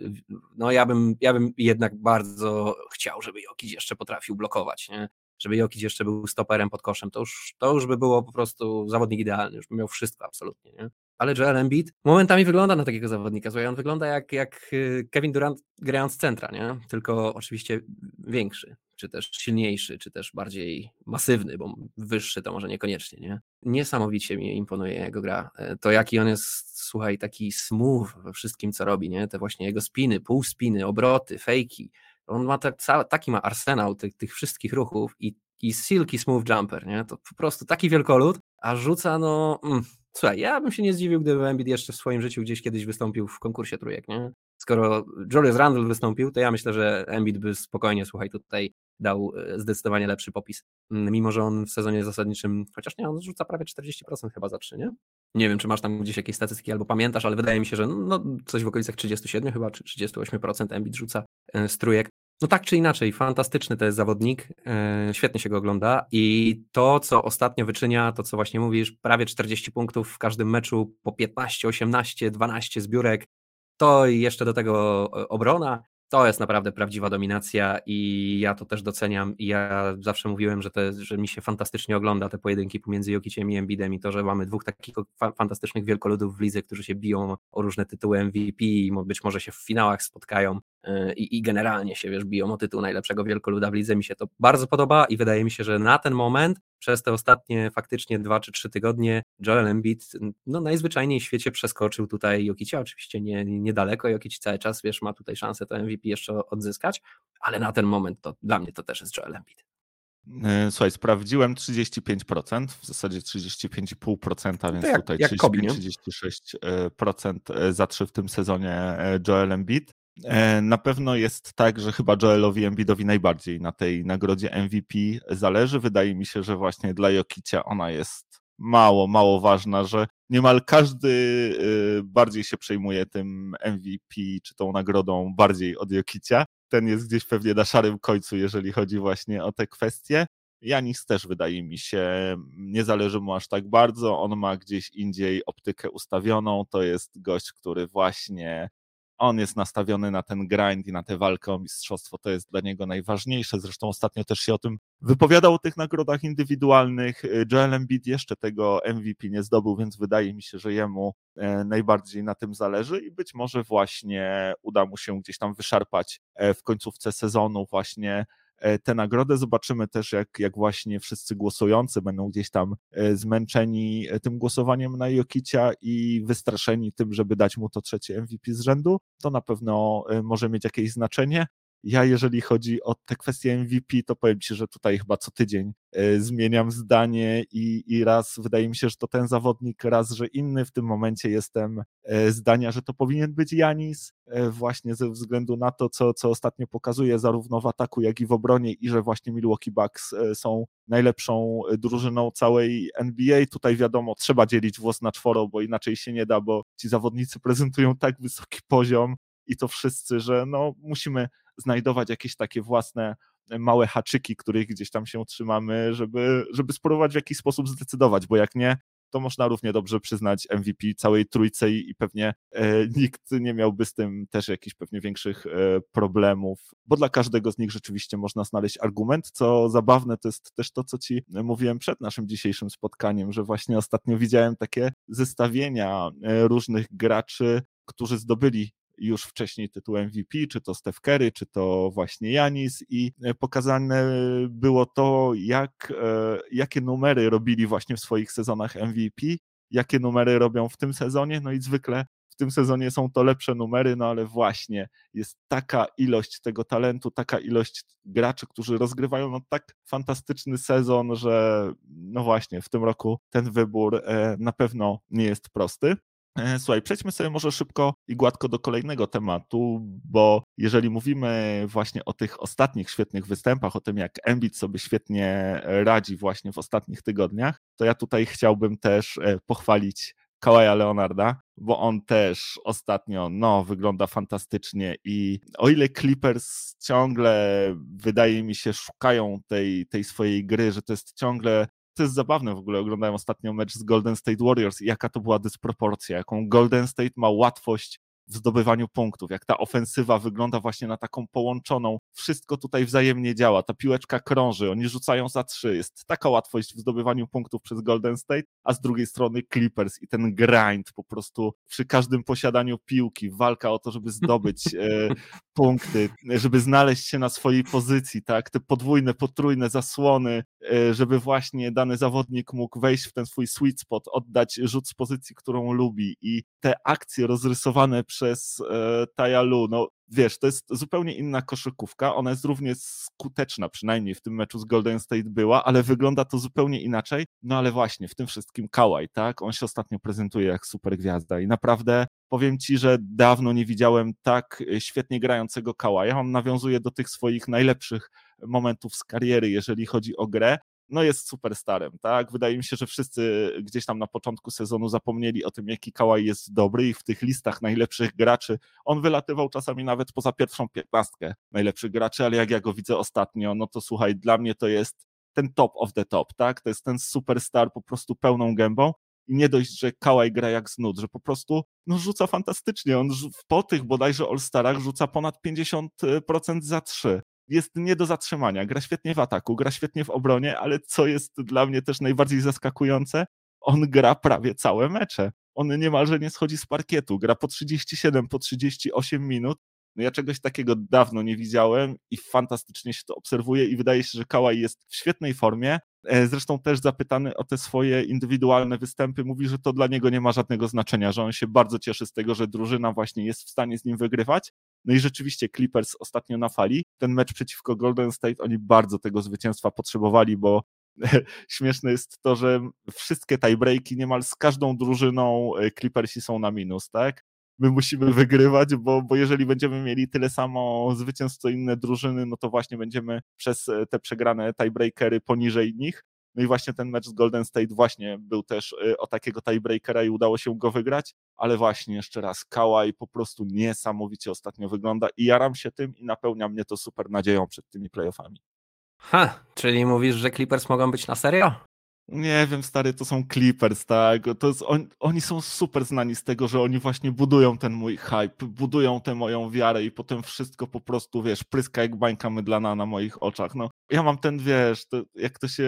no ja bym, ja bym jednak bardzo chciał, żeby Jokic jeszcze potrafił blokować, nie? żeby Jokic jeszcze był stoperem pod koszem, to już, to już by było po prostu zawodnik idealny, już by miał wszystko absolutnie, nie? Ale Joel Embiid momentami wygląda na takiego zawodnika, słuchaj, on wygląda jak, jak y, Kevin Durant grając centra, nie? Tylko oczywiście większy, czy też silniejszy, czy też bardziej masywny, bo wyższy to może niekoniecznie, nie? Niesamowicie mi imponuje jego gra. E, to jaki on jest, słuchaj, taki smooth we wszystkim, co robi, nie? Te właśnie jego spiny, półspiny, obroty, fejki, on ma tak, taki ma arsenał tych, tych wszystkich ruchów i, i silky smooth jumper, nie? To po prostu taki wielkolud, a rzuca no... Mm, słuchaj, ja bym się nie zdziwił, gdyby Embiid jeszcze w swoim życiu gdzieś kiedyś wystąpił w konkursie trójek, nie? Skoro Julius Randle wystąpił, to ja myślę, że Embiid by spokojnie, słuchaj, tutaj dał e, zdecydowanie lepszy popis. Mm, mimo, że on w sezonie zasadniczym, chociaż nie, on rzuca prawie 40% chyba za 3, nie? Nie wiem, czy masz tam gdzieś jakieś statystyki albo pamiętasz, ale wydaje mi się, że no, coś w okolicach 37 chyba, czy 38% Embiid rzuca e, z trójek. No tak czy inaczej, fantastyczny to jest zawodnik, e, świetnie się go ogląda i to, co ostatnio wyczynia, to co właśnie mówisz, prawie 40 punktów w każdym meczu, po 15, 18, 12 zbiórek, to jeszcze do tego obrona, to jest naprawdę prawdziwa dominacja i ja to też doceniam i ja zawsze mówiłem, że, że mi się fantastycznie ogląda te pojedynki pomiędzy Jokiciem i Embidem i to, że mamy dwóch takich fa fantastycznych wielkoludów w lidze, którzy się biją o różne tytuły MVP i być może się w finałach spotkają i, i generalnie się wiesz, biją o tytuł najlepszego wielkoluda w lidze. Mi się to bardzo podoba i wydaje mi się, że na ten moment przez te ostatnie faktycznie dwa czy trzy tygodnie Joel Embiid no, najzwyczajniej w świecie przeskoczył tutaj Jokicia, oczywiście nie, niedaleko, Jokic cały czas, wiesz, ma tutaj szansę to MVP jeszcze odzyskać, ale na ten moment to dla mnie to też jest Joel Embiid. E, słuchaj, sprawdziłem 35%, w zasadzie 35,5%, więc jak, tutaj 35-36% e, za trzy w tym sezonie e, Joel Embiid. Na pewno jest tak, że chyba Joelowi Embiidowi najbardziej na tej nagrodzie MVP zależy. Wydaje mi się, że właśnie dla Jokicia ona jest mało, mało ważna, że niemal każdy bardziej się przejmuje tym MVP czy tą nagrodą bardziej od Jokicia ten jest gdzieś pewnie na szarym końcu, jeżeli chodzi właśnie o te kwestie. Janis też wydaje mi się, nie zależy mu aż tak bardzo, on ma gdzieś indziej optykę ustawioną, to jest gość, który właśnie on jest nastawiony na ten grind i na tę walkę o mistrzostwo, to jest dla niego najważniejsze. Zresztą ostatnio też się o tym wypowiadał o tych nagrodach indywidualnych. Joel Embiid jeszcze tego MVP nie zdobył, więc wydaje mi się, że jemu e, najbardziej na tym zależy i być może właśnie uda mu się gdzieś tam wyszarpać e, w końcówce sezonu właśnie tę nagrodę. Zobaczymy też, jak, jak właśnie wszyscy głosujący będą gdzieś tam e, zmęczeni e, tym głosowaniem na Jokicia i wystraszeni tym, żeby dać mu to trzecie MVP z rzędu. To na pewno może mieć jakieś znaczenie. Ja, jeżeli chodzi o te kwestie MVP, to powiem Ci, że tutaj chyba co tydzień e, zmieniam zdanie i, i raz wydaje mi się, że to ten zawodnik, raz, że inny. W tym momencie jestem e, zdania, że to powinien być Janis, e, właśnie ze względu na to, co, co ostatnio pokazuje zarówno w ataku, jak i w obronie i że właśnie Milwaukee Bucks są najlepszą drużyną całej NBA. Tutaj wiadomo, trzeba dzielić włos na czworo, bo inaczej się nie da, bo ci zawodnicy prezentują tak wysoki poziom i to wszyscy, że no musimy znajdować jakieś takie własne e, małe haczyki, których gdzieś tam się trzymamy, żeby, żeby spróbować w jakiś sposób zdecydować, bo jak nie, to można równie dobrze przyznać MVP całej trójce i, i pewnie e, nikt nie miałby z tym też jakichś pewnie większych e, problemów, bo dla każdego z nich rzeczywiście można znaleźć argument. Co zabawne, to jest też to, co ci mówiłem przed naszym dzisiejszym spotkaniem, że właśnie ostatnio widziałem takie zestawienia e, różnych graczy, którzy zdobyli już wcześniej tytuł MVP, czy to Steph Curry, czy to właśnie Janis i e, pokazane było to, jak, e, jakie numery robili właśnie w swoich sezonach MVP, jakie numery robią w tym sezonie, no i zwykle w tym sezonie są to lepsze numery, no ale właśnie jest taka ilość tego talentu, taka ilość graczy, którzy rozgrywają no tak fantastyczny sezon, że no właśnie w tym roku ten wybór e, na pewno nie jest prosty. E, słuchaj, przejdźmy sobie może szybko i gładko do kolejnego tematu, bo jeżeli mówimy właśnie o tych ostatnich świetnych występach, o tym jak Embiid sobie świetnie radzi właśnie w ostatnich tygodniach, to ja tutaj chciałbym też e, pochwalić Kawaja Leonarda, bo on też ostatnio no, wygląda fantastycznie i o ile Clippers ciągle wydaje mi się szukają tej, tej swojej gry, że to jest ciągle to jest zabawne w ogóle, oglądałem ostatnio mecz z Golden State Warriors i jaka to była dysproporcja, jaką Golden State ma łatwość w zdobywaniu punktów, jak ta ofensywa wygląda właśnie na taką połączoną. Wszystko tutaj wzajemnie działa, ta piłeczka krąży, oni rzucają za trzy. Jest taka łatwość w zdobywaniu punktów przez Golden State, a z drugiej strony Clippers i ten grind po prostu przy każdym posiadaniu piłki, walka o to, żeby zdobyć e, punkty, żeby znaleźć się na swojej pozycji, tak? Te podwójne, potrójne zasłony, e, żeby właśnie dany zawodnik mógł wejść w ten swój sweet spot, oddać rzut z pozycji, którą lubi. I te akcje rozrysowane przez e, Tajalu, no wiesz, to jest zupełnie inna koszykówka, ona jest równie skuteczna, przynajmniej w tym meczu z Golden State była, ale wygląda to zupełnie inaczej, no ale właśnie, w tym wszystkim Kałaj, tak, on się ostatnio prezentuje jak super gwiazda i naprawdę powiem Ci, że dawno nie widziałem tak e, świetnie grającego Kałaja, on nawiązuje do tych swoich najlepszych momentów z kariery, jeżeli chodzi o grę, no jest superstarem, tak? Wydaje mi się, że wszyscy gdzieś tam na początku sezonu zapomnieli o tym, jaki Kałaj jest dobry i w tych listach najlepszych graczy on wylatywał czasami nawet poza pierwszą piętnastkę najlepszych graczy, ale jak ja go widzę ostatnio, no to słuchaj, dla mnie to jest ten top of the top, tak? To jest ten superstar po prostu pełną gębą i nie dość, że Kałaj gra jak znud, że po prostu no, rzuca fantastycznie. On po tych bodajże All-Starach rzuca ponad 50% za trzy jest nie do zatrzymania. Gra świetnie w ataku, gra świetnie w obronie, ale co jest dla mnie też najbardziej zaskakujące, on gra prawie całe mecze. On niemalże nie schodzi z parkietu, gra po 37, po 38 minut. No ja czegoś takiego dawno nie widziałem i fantastycznie się to obserwuje i wydaje się, że Kałaj jest w świetnej formie. E, zresztą też zapytany o te swoje indywidualne występy, mówi, że to dla niego nie ma żadnego znaczenia, że on się bardzo cieszy z tego, że drużyna właśnie jest w stanie z nim wygrywać, no i rzeczywiście Clippers ostatnio na fali. Ten mecz przeciwko Golden State, oni bardzo tego zwycięstwa potrzebowali, bo śmieszne jest to, że wszystkie tiebreaki niemal z każdą drużyną e, Clippersi są na minus, tak? My musimy wygrywać, bo, bo jeżeli będziemy mieli tyle samo zwycięstw co inne drużyny, no to właśnie będziemy przez e, te przegrane tiebreakery poniżej nich. No i właśnie ten mecz z Golden State właśnie był też y, o takiego tiebreakera i udało się go wygrać, ale właśnie jeszcze raz Kałaj po prostu niesamowicie ostatnio wygląda i jaram się tym i napełnia mnie to super nadzieją przed tymi playoffami. Ha, czyli mówisz, że Clippers mogą być na serio? Nie wiem, stary, to są Clippers, tak? To jest, on, oni są super znani z tego, że oni właśnie budują ten mój hype, budują tę moją wiarę i potem wszystko po prostu, wiesz, pryska jak bańka mydlana na moich oczach. No, ja mam ten, wiesz, to, jak to się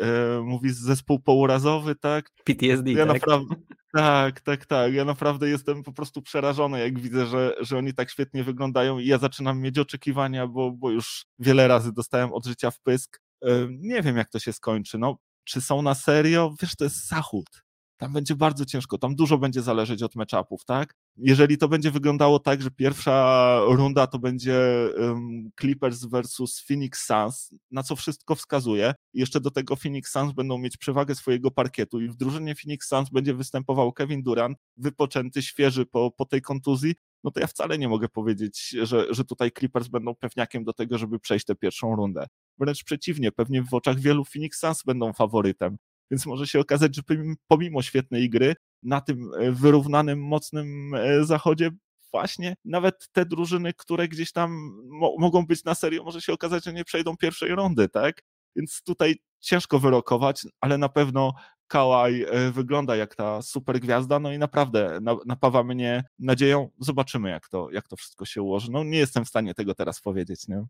e, mówi, zespół pourazowy, tak? PTSD, ja tak? Naprawdę, tak, tak, tak. Ja naprawdę jestem po prostu przerażony, jak widzę, że, że oni tak świetnie wyglądają i ja zaczynam mieć oczekiwania, bo, bo już wiele razy dostałem od życia w pysk. E, nie wiem, jak to się skończy. No, czy są na serio, wiesz, to jest Zachód. Tam będzie bardzo ciężko, tam dużo będzie zależeć od meczapów, tak? Jeżeli to będzie wyglądało tak, że pierwsza runda to będzie um, Clippers versus Phoenix Suns, na co wszystko wskazuje, jeszcze do tego Phoenix Suns będą mieć przewagę swojego parkietu i w drużynie Phoenix Suns będzie występował Kevin Durant, wypoczęty, świeży po, po tej kontuzji, no to ja wcale nie mogę powiedzieć, że, że tutaj Clippers będą pewniakiem do tego, żeby przejść tę pierwszą rundę. Wręcz przeciwnie, pewnie w oczach wielu Phoenix Suns będą faworytem. Więc może się okazać, że pomimo świetnej gry na tym e, wyrównanym, mocnym e, zachodzie właśnie nawet te drużyny, które gdzieś tam mo mogą być na serio, może się okazać, że nie przejdą pierwszej rundy, tak? więc tutaj ciężko wyrokować, ale na pewno Kałaj e, wygląda jak ta super gwiazda, no i naprawdę napawa mnie nadzieją. Zobaczymy, jak to, jak to wszystko się ułoży. No nie jestem w stanie tego teraz powiedzieć, nie?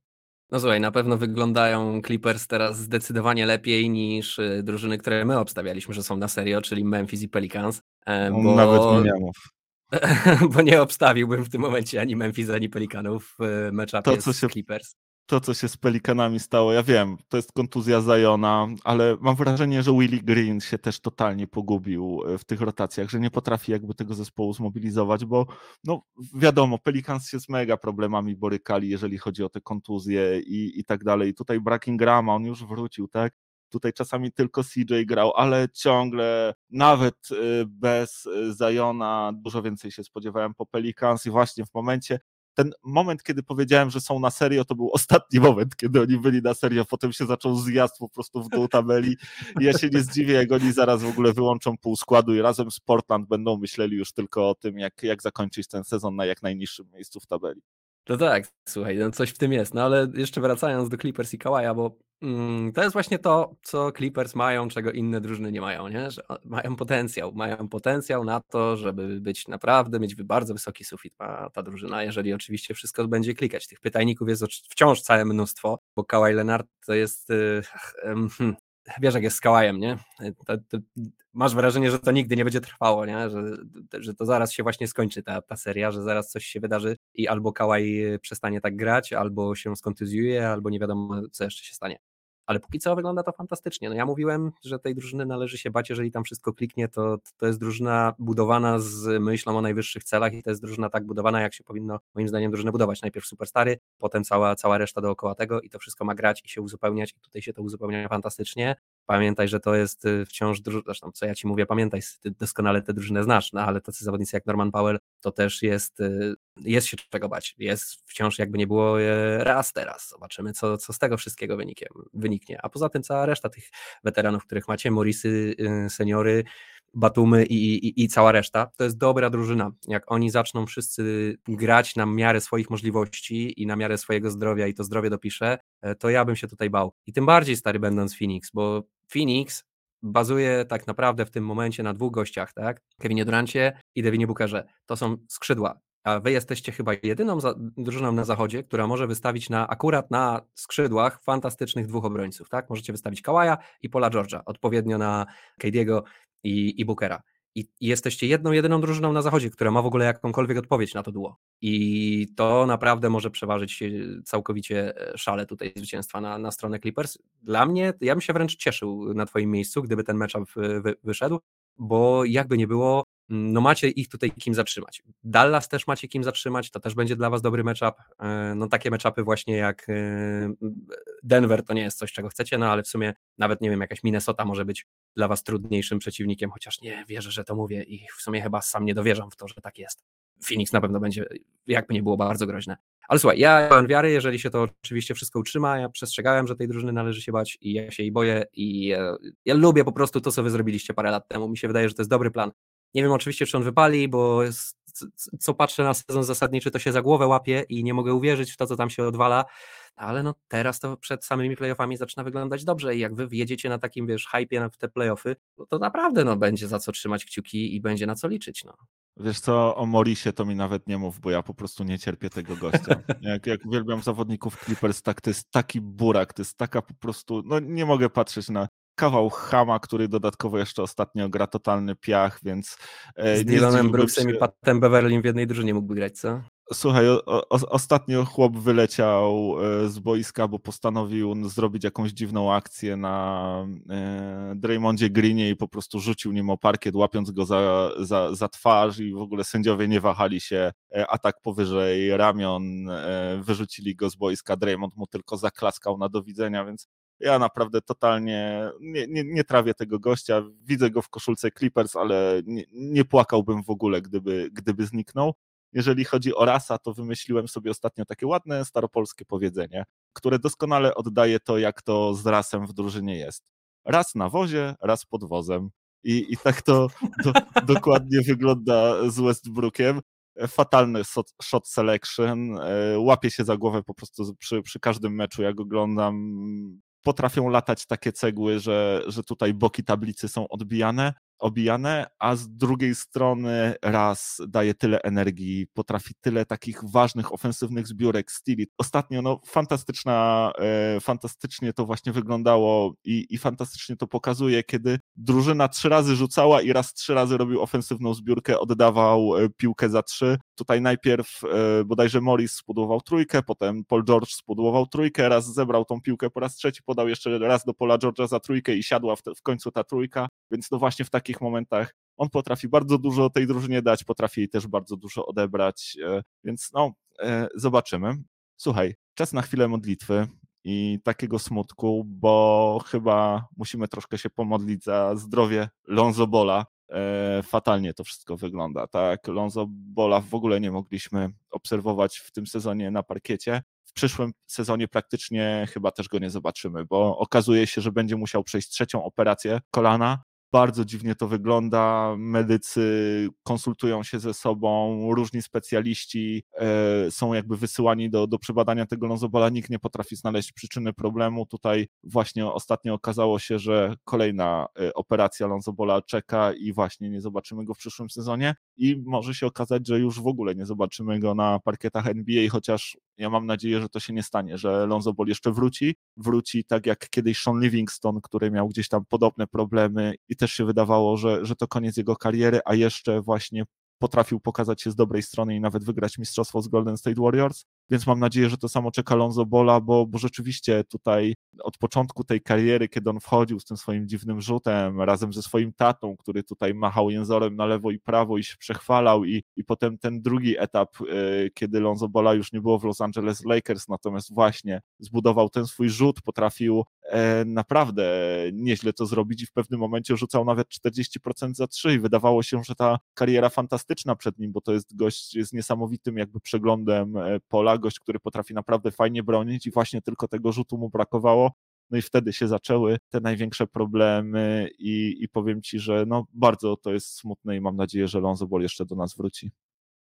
No słuchaj, na pewno wyglądają Clippers teraz zdecydowanie lepiej niż e, drużyny, które my obstawialiśmy, że są na serio, czyli Memphis i Pelicans. E, bo... Nawet nie bo nie obstawiłbym w tym momencie ani Memphis, ani Pelikanów w meczapie z Clippers to, co się z Pelikanami stało, ja wiem, to jest kontuzja Zajona, ale mam wrażenie, że Willie Green się też totalnie pogubił e, w tych rotacjach, że nie potrafi jakby tego zespołu zmobilizować, bo no wiadomo, Pelicans się z mega problemami borykali, jeżeli chodzi o te kontuzje i, i tak dalej. Tutaj brak Ingrama, on już wrócił, tak? Tutaj czasami tylko CJ grał, ale ciągle nawet e, bez e, Zajona dużo więcej się spodziewałem po Pelicans i właśnie w momencie, ten moment, kiedy powiedziałem, że są na serio, to był ostatni moment, kiedy oni byli na serio, potem się zaczął zjazd po prostu w dół tabeli i ja się nie zdziwię, jak oni zaraz w ogóle wyłączą pół składu i razem z Portland będą myśleli już tylko o tym, jak, jak zakończyć ten sezon na jak najniższym miejscu w tabeli. No tak, słuchaj, no coś w tym jest. No ale jeszcze wracając do Clippers i Kawaja, bo to jest właśnie to, co Clippers mają, czego inne drużyny nie mają, nie? Że mają potencjał, mają potencjał na to, żeby być naprawdę, mieć bardzo wysoki sufit ma ta drużyna, jeżeli oczywiście wszystko będzie klikać. Tych pytajników jest wciąż całe mnóstwo, bo Kawhi Leonard to jest, yy, wiesz jak jest z Kałajem, nie? To, to masz wrażenie, że to nigdy nie będzie trwało, nie? Że, że to zaraz się właśnie skończy ta, ta seria, że zaraz coś się wydarzy i albo Kałaj przestanie tak grać, albo się skontuzjuje, albo nie wiadomo co jeszcze się stanie ale póki co wygląda to fantastycznie. No ja mówiłem, że tej drużyny należy się bać, jeżeli tam wszystko kliknie, to, to jest drużyna budowana z myślą o najwyższych celach i to jest drużyna tak budowana, jak się powinno moim zdaniem drużynę budować. Najpierw superstary, potem cała, cała reszta dookoła tego i to wszystko ma grać i się uzupełniać i tutaj się to uzupełnia fantastycznie. Pamiętaj, że to jest y, wciąż drużyna, zresztą co ja ci mówię, pamiętaj, ty doskonale tę drużynę znasz, no ale tacy zawodnicy jak Norman Powell to też jest, y, jest się czego bać. Jest wciąż jakby nie było y, raz teraz. Zobaczymy, co, co z tego wszystkiego wynikiem, wyniknie. A poza tym cała reszta tych weteranów, których macie, Morisy, seniory, Batumy i, i, i, cała reszta, to jest dobra drużyna. Jak oni zaczną wszyscy grać na miarę swoich możliwości i na miarę swojego zdrowia i to zdrowie dopisze, e, to ja bym się tutaj bał. I tym bardziej stary będąc Phoenix, bo Phoenix bazuje tak naprawdę w tym momencie na dwóch gościach, tak? Kevinie Durancie i Devinie Bookerze. To są skrzydła. A wy jesteście chyba jedyną drużyną na zachodzie, która może wystawić na akurat na skrzydłach fantastycznych dwóch obrońców, tak? Możecie wystawić Kawaja i Pola George'a, odpowiednio na KD'ego i, i Bookera. I, jesteście jedną, jedyną drużyną na zachodzie, która ma w ogóle jakąkolwiek odpowiedź na to duo. I to naprawdę może przeważyć całkowicie e, szale tutaj zwycięstwa na, na stronę Clippers. Dla mnie, ja bym się wręcz cieszył na Twoim miejscu, gdyby ten matchup wyszedł, bo jakby nie było, no macie ich tutaj kim zatrzymać. Dallas też macie kim zatrzymać, to też będzie dla was dobry matchup. E, no takie matchupy właśnie jak e, Denver to nie jest coś, czego chcecie, no ale w sumie nawet nie wiem, jakaś Minnesota może być dla was trudniejszym przeciwnikiem, chociaż nie wierzę, że to mówię i w sumie chyba sam nie dowierzam w to, że tak jest. Phoenix na pewno będzie, jakby nie było, bardzo groźne. Ale słuchaj, ja mam wiary, jeżeli się to oczywiście wszystko utrzyma, ja przestrzegałem, że tej drużyny należy się bać i ja się jej boję i ja, ja lubię po prostu to, co wy zrobiliście parę lat temu. Mi się wydaje, że to jest dobry plan. Nie wiem oczywiście, czy on wypali, bo co patrzę na sezon zasadniczy, to się za głowę łapie i nie mogę uwierzyć w to, co tam się odwala, ale no teraz to przed samymi playoffami zaczyna wyglądać dobrze i jak wy wjedziecie na takim, wiesz, hypie w te playoffy, no to naprawdę no, będzie za co trzymać kciuki i będzie na co liczyć, no. Wiesz co, o Morisie to mi nawet nie mów, bo ja po prostu nie cierpię tego gościa. Jak, jak uwielbiam zawodników Clippers, tak to jest taki burak, to jest taka po prostu, no nie mogę patrzeć na kawał chama, który dodatkowo jeszcze ostatnio gra totalny piach, więc... E, Z Dylanem Brooksem się... i Patem Beverlym w jednej drużynie mógłby grać, co? Słuchaj, o, o, ostatnio chłop wyleciał e, z boiska, bo postanowił zrobić jakąś dziwną akcję na e, Draymondzie Greenie i po prostu rzucił nim o parkiet, łapiąc go za, za, za twarz i w ogóle sędziowie nie wahali się, e, atak powyżej ramion, e, wyrzucili go z boiska, Draymond mu tylko zaklaskał na do widzenia, więc ja naprawdę totalnie nie, nie, nie, trawię tego gościa. Widzę go w koszulce Clippers, ale nie, nie, płakałbym w ogóle, gdyby, gdyby zniknął. Jeżeli chodzi o rasa, to wymyśliłem sobie ostatnio takie ładne staropolskie powiedzenie, które doskonale oddaje to, jak to z rasem w drużynie jest. Raz na wozie, raz pod wozem. I, i tak to do, dokładnie wygląda z Westbrookiem fatalny shot selection, e, łapie się za głowę po prostu przy, przy każdym meczu, jak oglądam, potrafią latać takie cegły, że, że tutaj boki tablicy są odbijane obijane, a z drugiej strony raz daje tyle energii, potrafi tyle takich ważnych ofensywnych zbiórek styli. Ostatnio no fantastyczna, e, fantastycznie to właśnie wyglądało i, i fantastycznie to pokazuje, kiedy drużyna trzy razy rzucała i raz trzy razy robił ofensywną zbiórkę, oddawał e, piłkę za trzy. Tutaj najpierw e, bodajże Morris spudował trójkę, potem Paul George spudował trójkę, raz zebrał tą piłkę po raz trzeci, podał jeszcze raz do Paula George'a za trójkę i siadła w, te, w końcu ta trójka, więc no właśnie w taki takich momentach on potrafi bardzo dużo tej drużynie dać, potrafi jej też bardzo dużo odebrać, e, więc no, e, zobaczymy. Słuchaj, czas na chwilę modlitwy i takiego smutku, bo chyba musimy troszkę się pomodlić za zdrowie Lonzo Bola. E, fatalnie to wszystko wygląda, tak? Lonzo Bola w ogóle nie mogliśmy obserwować w tym sezonie na parkiecie. W przyszłym sezonie praktycznie chyba też go nie zobaczymy, bo okazuje się, że będzie musiał przejść trzecią operację kolana, bardzo dziwnie to wygląda. Medycy konsultują się ze sobą, różni specjaliści e, są jakby wysyłani do, do przebadania tego lonzobola. Nikt nie potrafi znaleźć przyczyny problemu. Tutaj właśnie ostatnio okazało się, że kolejna e, operacja lonzobola czeka i właśnie nie zobaczymy go w przyszłym sezonie. I może się okazać, że już w ogóle nie zobaczymy go na parkietach NBA, chociaż ja mam nadzieję, że to się nie stanie, że Lonzo Ball jeszcze wróci. Wróci tak jak kiedyś Sean Livingston, który miał gdzieś tam podobne problemy i też się wydawało, że, że to koniec jego kariery, a jeszcze właśnie potrafił pokazać się z dobrej strony i nawet wygrać mistrzostwo z Golden State Warriors więc mam nadzieję, że to samo czeka Lonzo Bola, bo, bo rzeczywiście tutaj od początku tej kariery, kiedy on wchodził z tym swoim dziwnym rzutem, razem ze swoim tatą, który tutaj machał jęzorem na lewo i prawo i się przechwalał i, i potem ten drugi etap, yy, kiedy Lonzo Bola już nie było w Los Angeles Lakers, natomiast właśnie zbudował ten swój rzut, potrafił e, naprawdę nieźle to zrobić i w pewnym momencie rzucał nawet 40% za trzy i wydawało się, że ta kariera fantastyczna przed nim, bo to jest gość z niesamowitym jakby przeglądem e, pola, gość, który potrafi naprawdę fajnie bronić i właśnie tylko tego rzutu mu brakowało. No i wtedy się zaczęły te największe problemy i, i powiem Ci, że no bardzo to jest smutne i mam nadzieję, że Lonzo Ball jeszcze do nas wróci.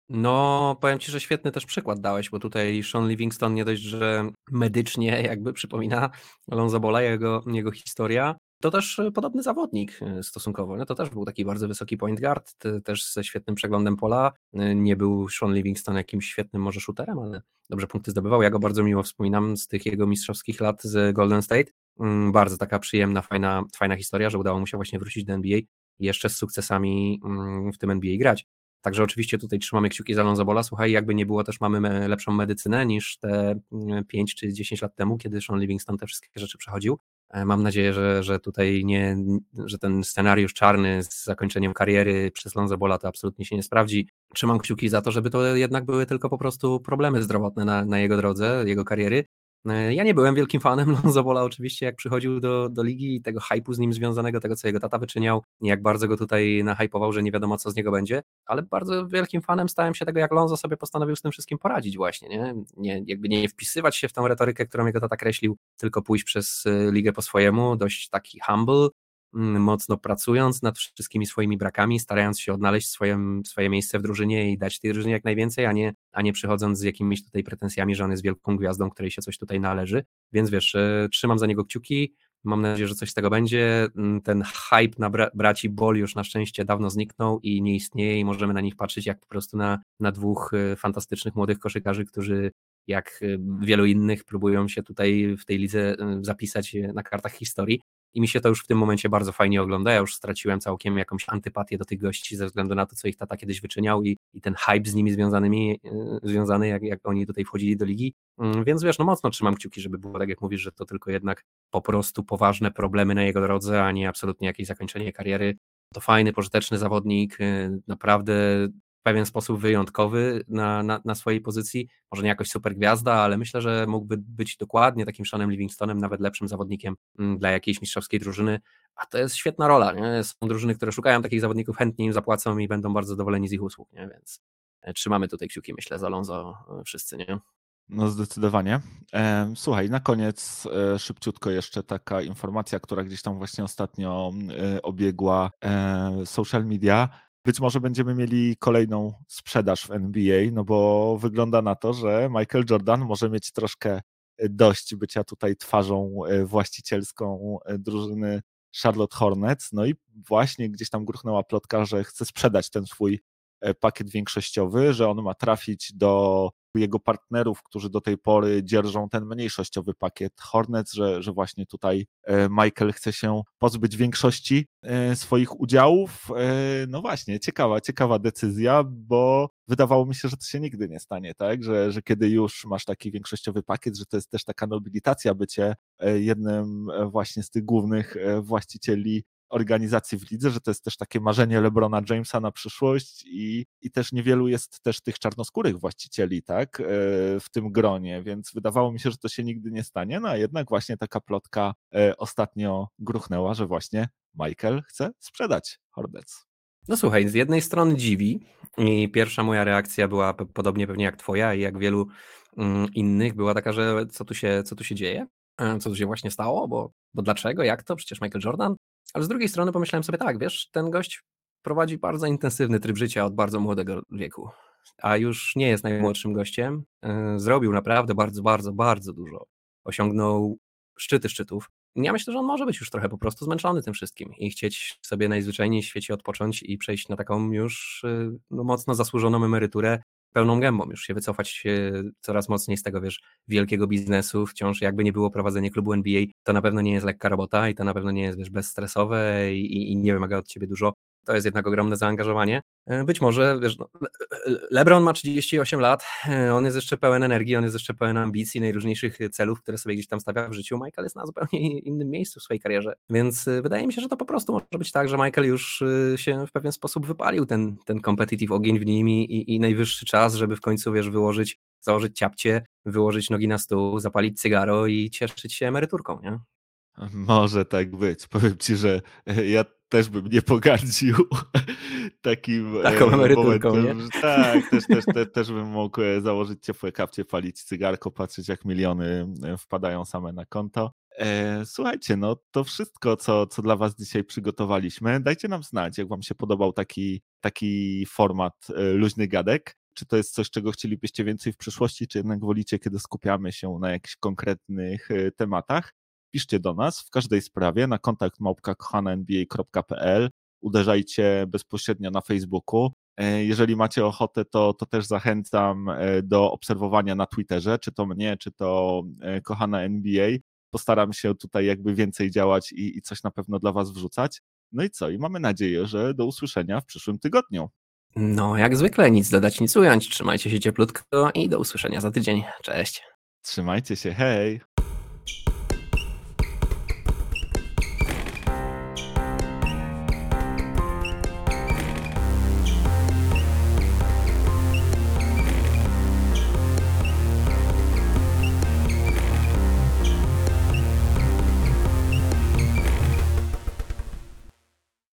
No, powiem Ci, że świetny też przykład dałeś, bo tutaj Sean Livingston nie dość, że medycznie jakby przypomina Lonzo Bola, jego, jego historia, to też e, podobny zawodnik e, stosunkowo. No to też był taki bardzo wysoki point guard, też ze świetnym przeglądem pola. E, nie był Sean Livingston jakimś świetnym może shooterem, ale dobrze punkty zdobywał. Ja go bardzo miło wspominam z tych jego mistrzowskich lat z Golden State. Mm, bardzo taka przyjemna, fajna, fajna historia, że udało mu się właśnie wrócić do NBA i jeszcze z sukcesami mm, w tym NBA grać. Także oczywiście tutaj trzymamy kciuki za Lonzo Bola. Słuchaj, jakby nie było, też mamy lepszą medycynę niż te 5 mm, czy 10 lat temu, kiedy Sean Livingston te wszystkie rzeczy przechodził. E, mam nadzieję, że, że tutaj nie, że ten scenariusz czarny z zakończeniem kariery przez Lonzo Bola to absolutnie się nie sprawdzi. Trzymam kciuki za to, żeby to jednak były tylko po prostu problemy zdrowotne na, na jego drodze, jego kariery, ja nie byłem wielkim fanem Lonzo Bola oczywiście, jak przychodził do, do ligi i tego hypu z nim związanego, tego co jego tata wyczyniał, jak bardzo go tutaj nahypował, że nie wiadomo co z niego będzie, ale bardzo wielkim fanem stałem się tego, jak Lonzo sobie postanowił z tym wszystkim poradzić właśnie, nie? nie jakby nie wpisywać się w tą retorykę, którą jego tata kreślił, tylko pójść przez e, ligę po swojemu, dość taki humble, mocno pracując nad wszystkimi swoimi brakami, starając się odnaleźć swoje, swoje miejsce w drużynie i dać tej drużynie jak najwięcej, a nie, a nie przychodząc z jakimiś tutaj pretensjami, że on jest wielką gwiazdą, której się coś tutaj należy. Więc wiesz, e, trzymam za niego kciuki. Mam nadzieję, że coś z tego będzie. Mm, ten hype na bra braci Bol już na szczęście dawno zniknął i nie istnieje i możemy na nich patrzeć jak po prostu na, na dwóch e, fantastycznych młodych koszykarzy, którzy jak e, wielu innych próbują się tutaj w tej lidze zapisać na kartach historii i mi się to już w tym momencie bardzo fajnie ogląda. Ja już straciłem całkiem jakąś antypatię do tych gości ze względu na to, co ich tata kiedyś wyczyniał i, i ten hype z nimi związanymi, e, związany, jak, jak oni tutaj wchodzili do ligi. Mm, więc wiesz, no mocno trzymam kciuki, żeby było tak, jak mówisz, że to tylko jednak po prostu poważne problemy na jego drodze, a nie absolutnie jakieś zakończenie kariery. To fajny, pożyteczny zawodnik, e, naprawdę pewien sposób wyjątkowy na, na, na, swojej pozycji. Może nie jakoś super gwiazda, ale myślę, że mógłby być dokładnie takim Seanem Livingstonem, nawet lepszym zawodnikiem mm, dla jakiejś mistrzowskiej drużyny. A to jest świetna rola. Nie? Są drużyny, które szukają takich zawodników, chętnie im zapłacą i będą bardzo zadowoleni z ich usług. Nie? Więc e, trzymamy tutaj kciuki, myślę, za Alonso e, wszyscy. Nie? No zdecydowanie. Słuchaj, na koniec e, szybciutko jeszcze taka informacja, która gdzieś tam właśnie ostatnio obiegła social media być może będziemy mieli kolejną sprzedaż w NBA, no bo wygląda na to, że Michael Jordan może mieć troszkę dość bycia tutaj twarzą właścicielską drużyny Charlotte Hornets. No i właśnie gdzieś tam gruchnęła plotka, że chce sprzedać ten swój pakiet większościowy, że on ma trafić do jego partnerów, którzy do tej pory dzierżą ten mniejszościowy pakiet Hornets, że, że właśnie tutaj e, Michael chce się pozbyć większości e, swoich udziałów. E, no właśnie, ciekawa, ciekawa decyzja, bo wydawało mi się, że to się nigdy nie stanie, tak? Że, że kiedy już masz taki większościowy pakiet, że to jest też taka nobilitacja bycie jednym właśnie z tych głównych właścicieli organizacji w lidze, że to jest też takie marzenie LeBrona Jamesa na przyszłość i, i też niewielu jest też tych czarnoskórych właścicieli, tak, e, w tym gronie, więc wydawało mi się, że to się nigdy nie stanie, no a jednak właśnie taka plotka e, ostatnio gruchnęła, że właśnie Michael chce sprzedać Hornets. No słuchaj, z jednej strony dziwi i pierwsza moja reakcja była podobnie pewnie jak twoja i jak wielu mm, innych, była taka, że co tu się, co tu się dzieje, e, co tu się właśnie stało, bo, bo dlaczego, jak to, przecież Michael Jordan ale z drugiej strony pomyślałem sobie tak, wiesz, ten gość prowadzi bardzo intensywny tryb życia od bardzo młodego wieku, a już nie jest najmłodszym gościem. E, zrobił naprawdę bardzo, bardzo, bardzo dużo. Osiągnął szczyty szczytów. Ja myślę, że on może być już trochę po prostu zmęczony tym wszystkim i chcieć sobie najzwyczajniej w świecie odpocząć i przejść na taką już e, no, mocno zasłużoną emeryturę pełną gębą, już się wycofać coraz mocniej z tego, wiesz, wielkiego biznesu, wciąż jakby nie było prowadzenie klubu NBA, to na pewno nie jest lekka robota i to na pewno nie jest, wiesz, bezstresowe i, i nie wymaga od ciebie dużo, to jest jednak ogromne zaangażowanie. E, być może, wiesz, no, LeBron ma 38 lat, e, on jest jeszcze pełen energii, on jest jeszcze pełen ambicji, najróżniejszych celów, które sobie gdzieś tam stawia w życiu. Michael jest na zupełnie innym miejscu w swojej karierze, więc e, wydaje mi się, że to po prostu może być tak, że Michael już się w pewien sposób wypalił ten, ten competitive ogień w nim i, i, i najwyższy czas, żeby w końcu, wiesz, wyłożyć, założyć ciapcie, wyłożyć nogi na stół, zapalić cygaro i cieszyć się emeryturką, nie? Może tak być. Powiem ci, że ja też bym nie pogardził takim e, Taką momentem. Nie? Tak, też, też, też, też bym mógł e, założyć ciepłe kapcie, palić cygarko, patrzeć jak miliony e, wpadają same na konto. Słuchajcie, no to wszystko, co, co dla Was dzisiaj przygotowaliśmy. Dajcie nam znać, jak Wam się podobał taki, taki format luźny gadek. Czy to jest coś, czego chcielibyście więcej w przyszłości, czy jednak wolicie, kiedy skupiamy się na jakichś konkretnych tematach? Piszcie do nas w każdej sprawie na kontakt małpka.kochananba.pl uderzajcie bezpośrednio na Facebooku. E, jeżeli macie ochotę, to, to też zachęcam e, do obserwowania na Twitterze, czy to mnie, czy to e, kochana NBA. Postaram się tutaj jakby więcej działać i, i coś na pewno dla Was wrzucać. No i co? I mamy nadzieję, że do usłyszenia w przyszłym tygodniu. No, jak zwykle, nic dodać, nic ująć. Trzymajcie się cieplutko i do usłyszenia za tydzień. Cześć. Trzymajcie się, hej.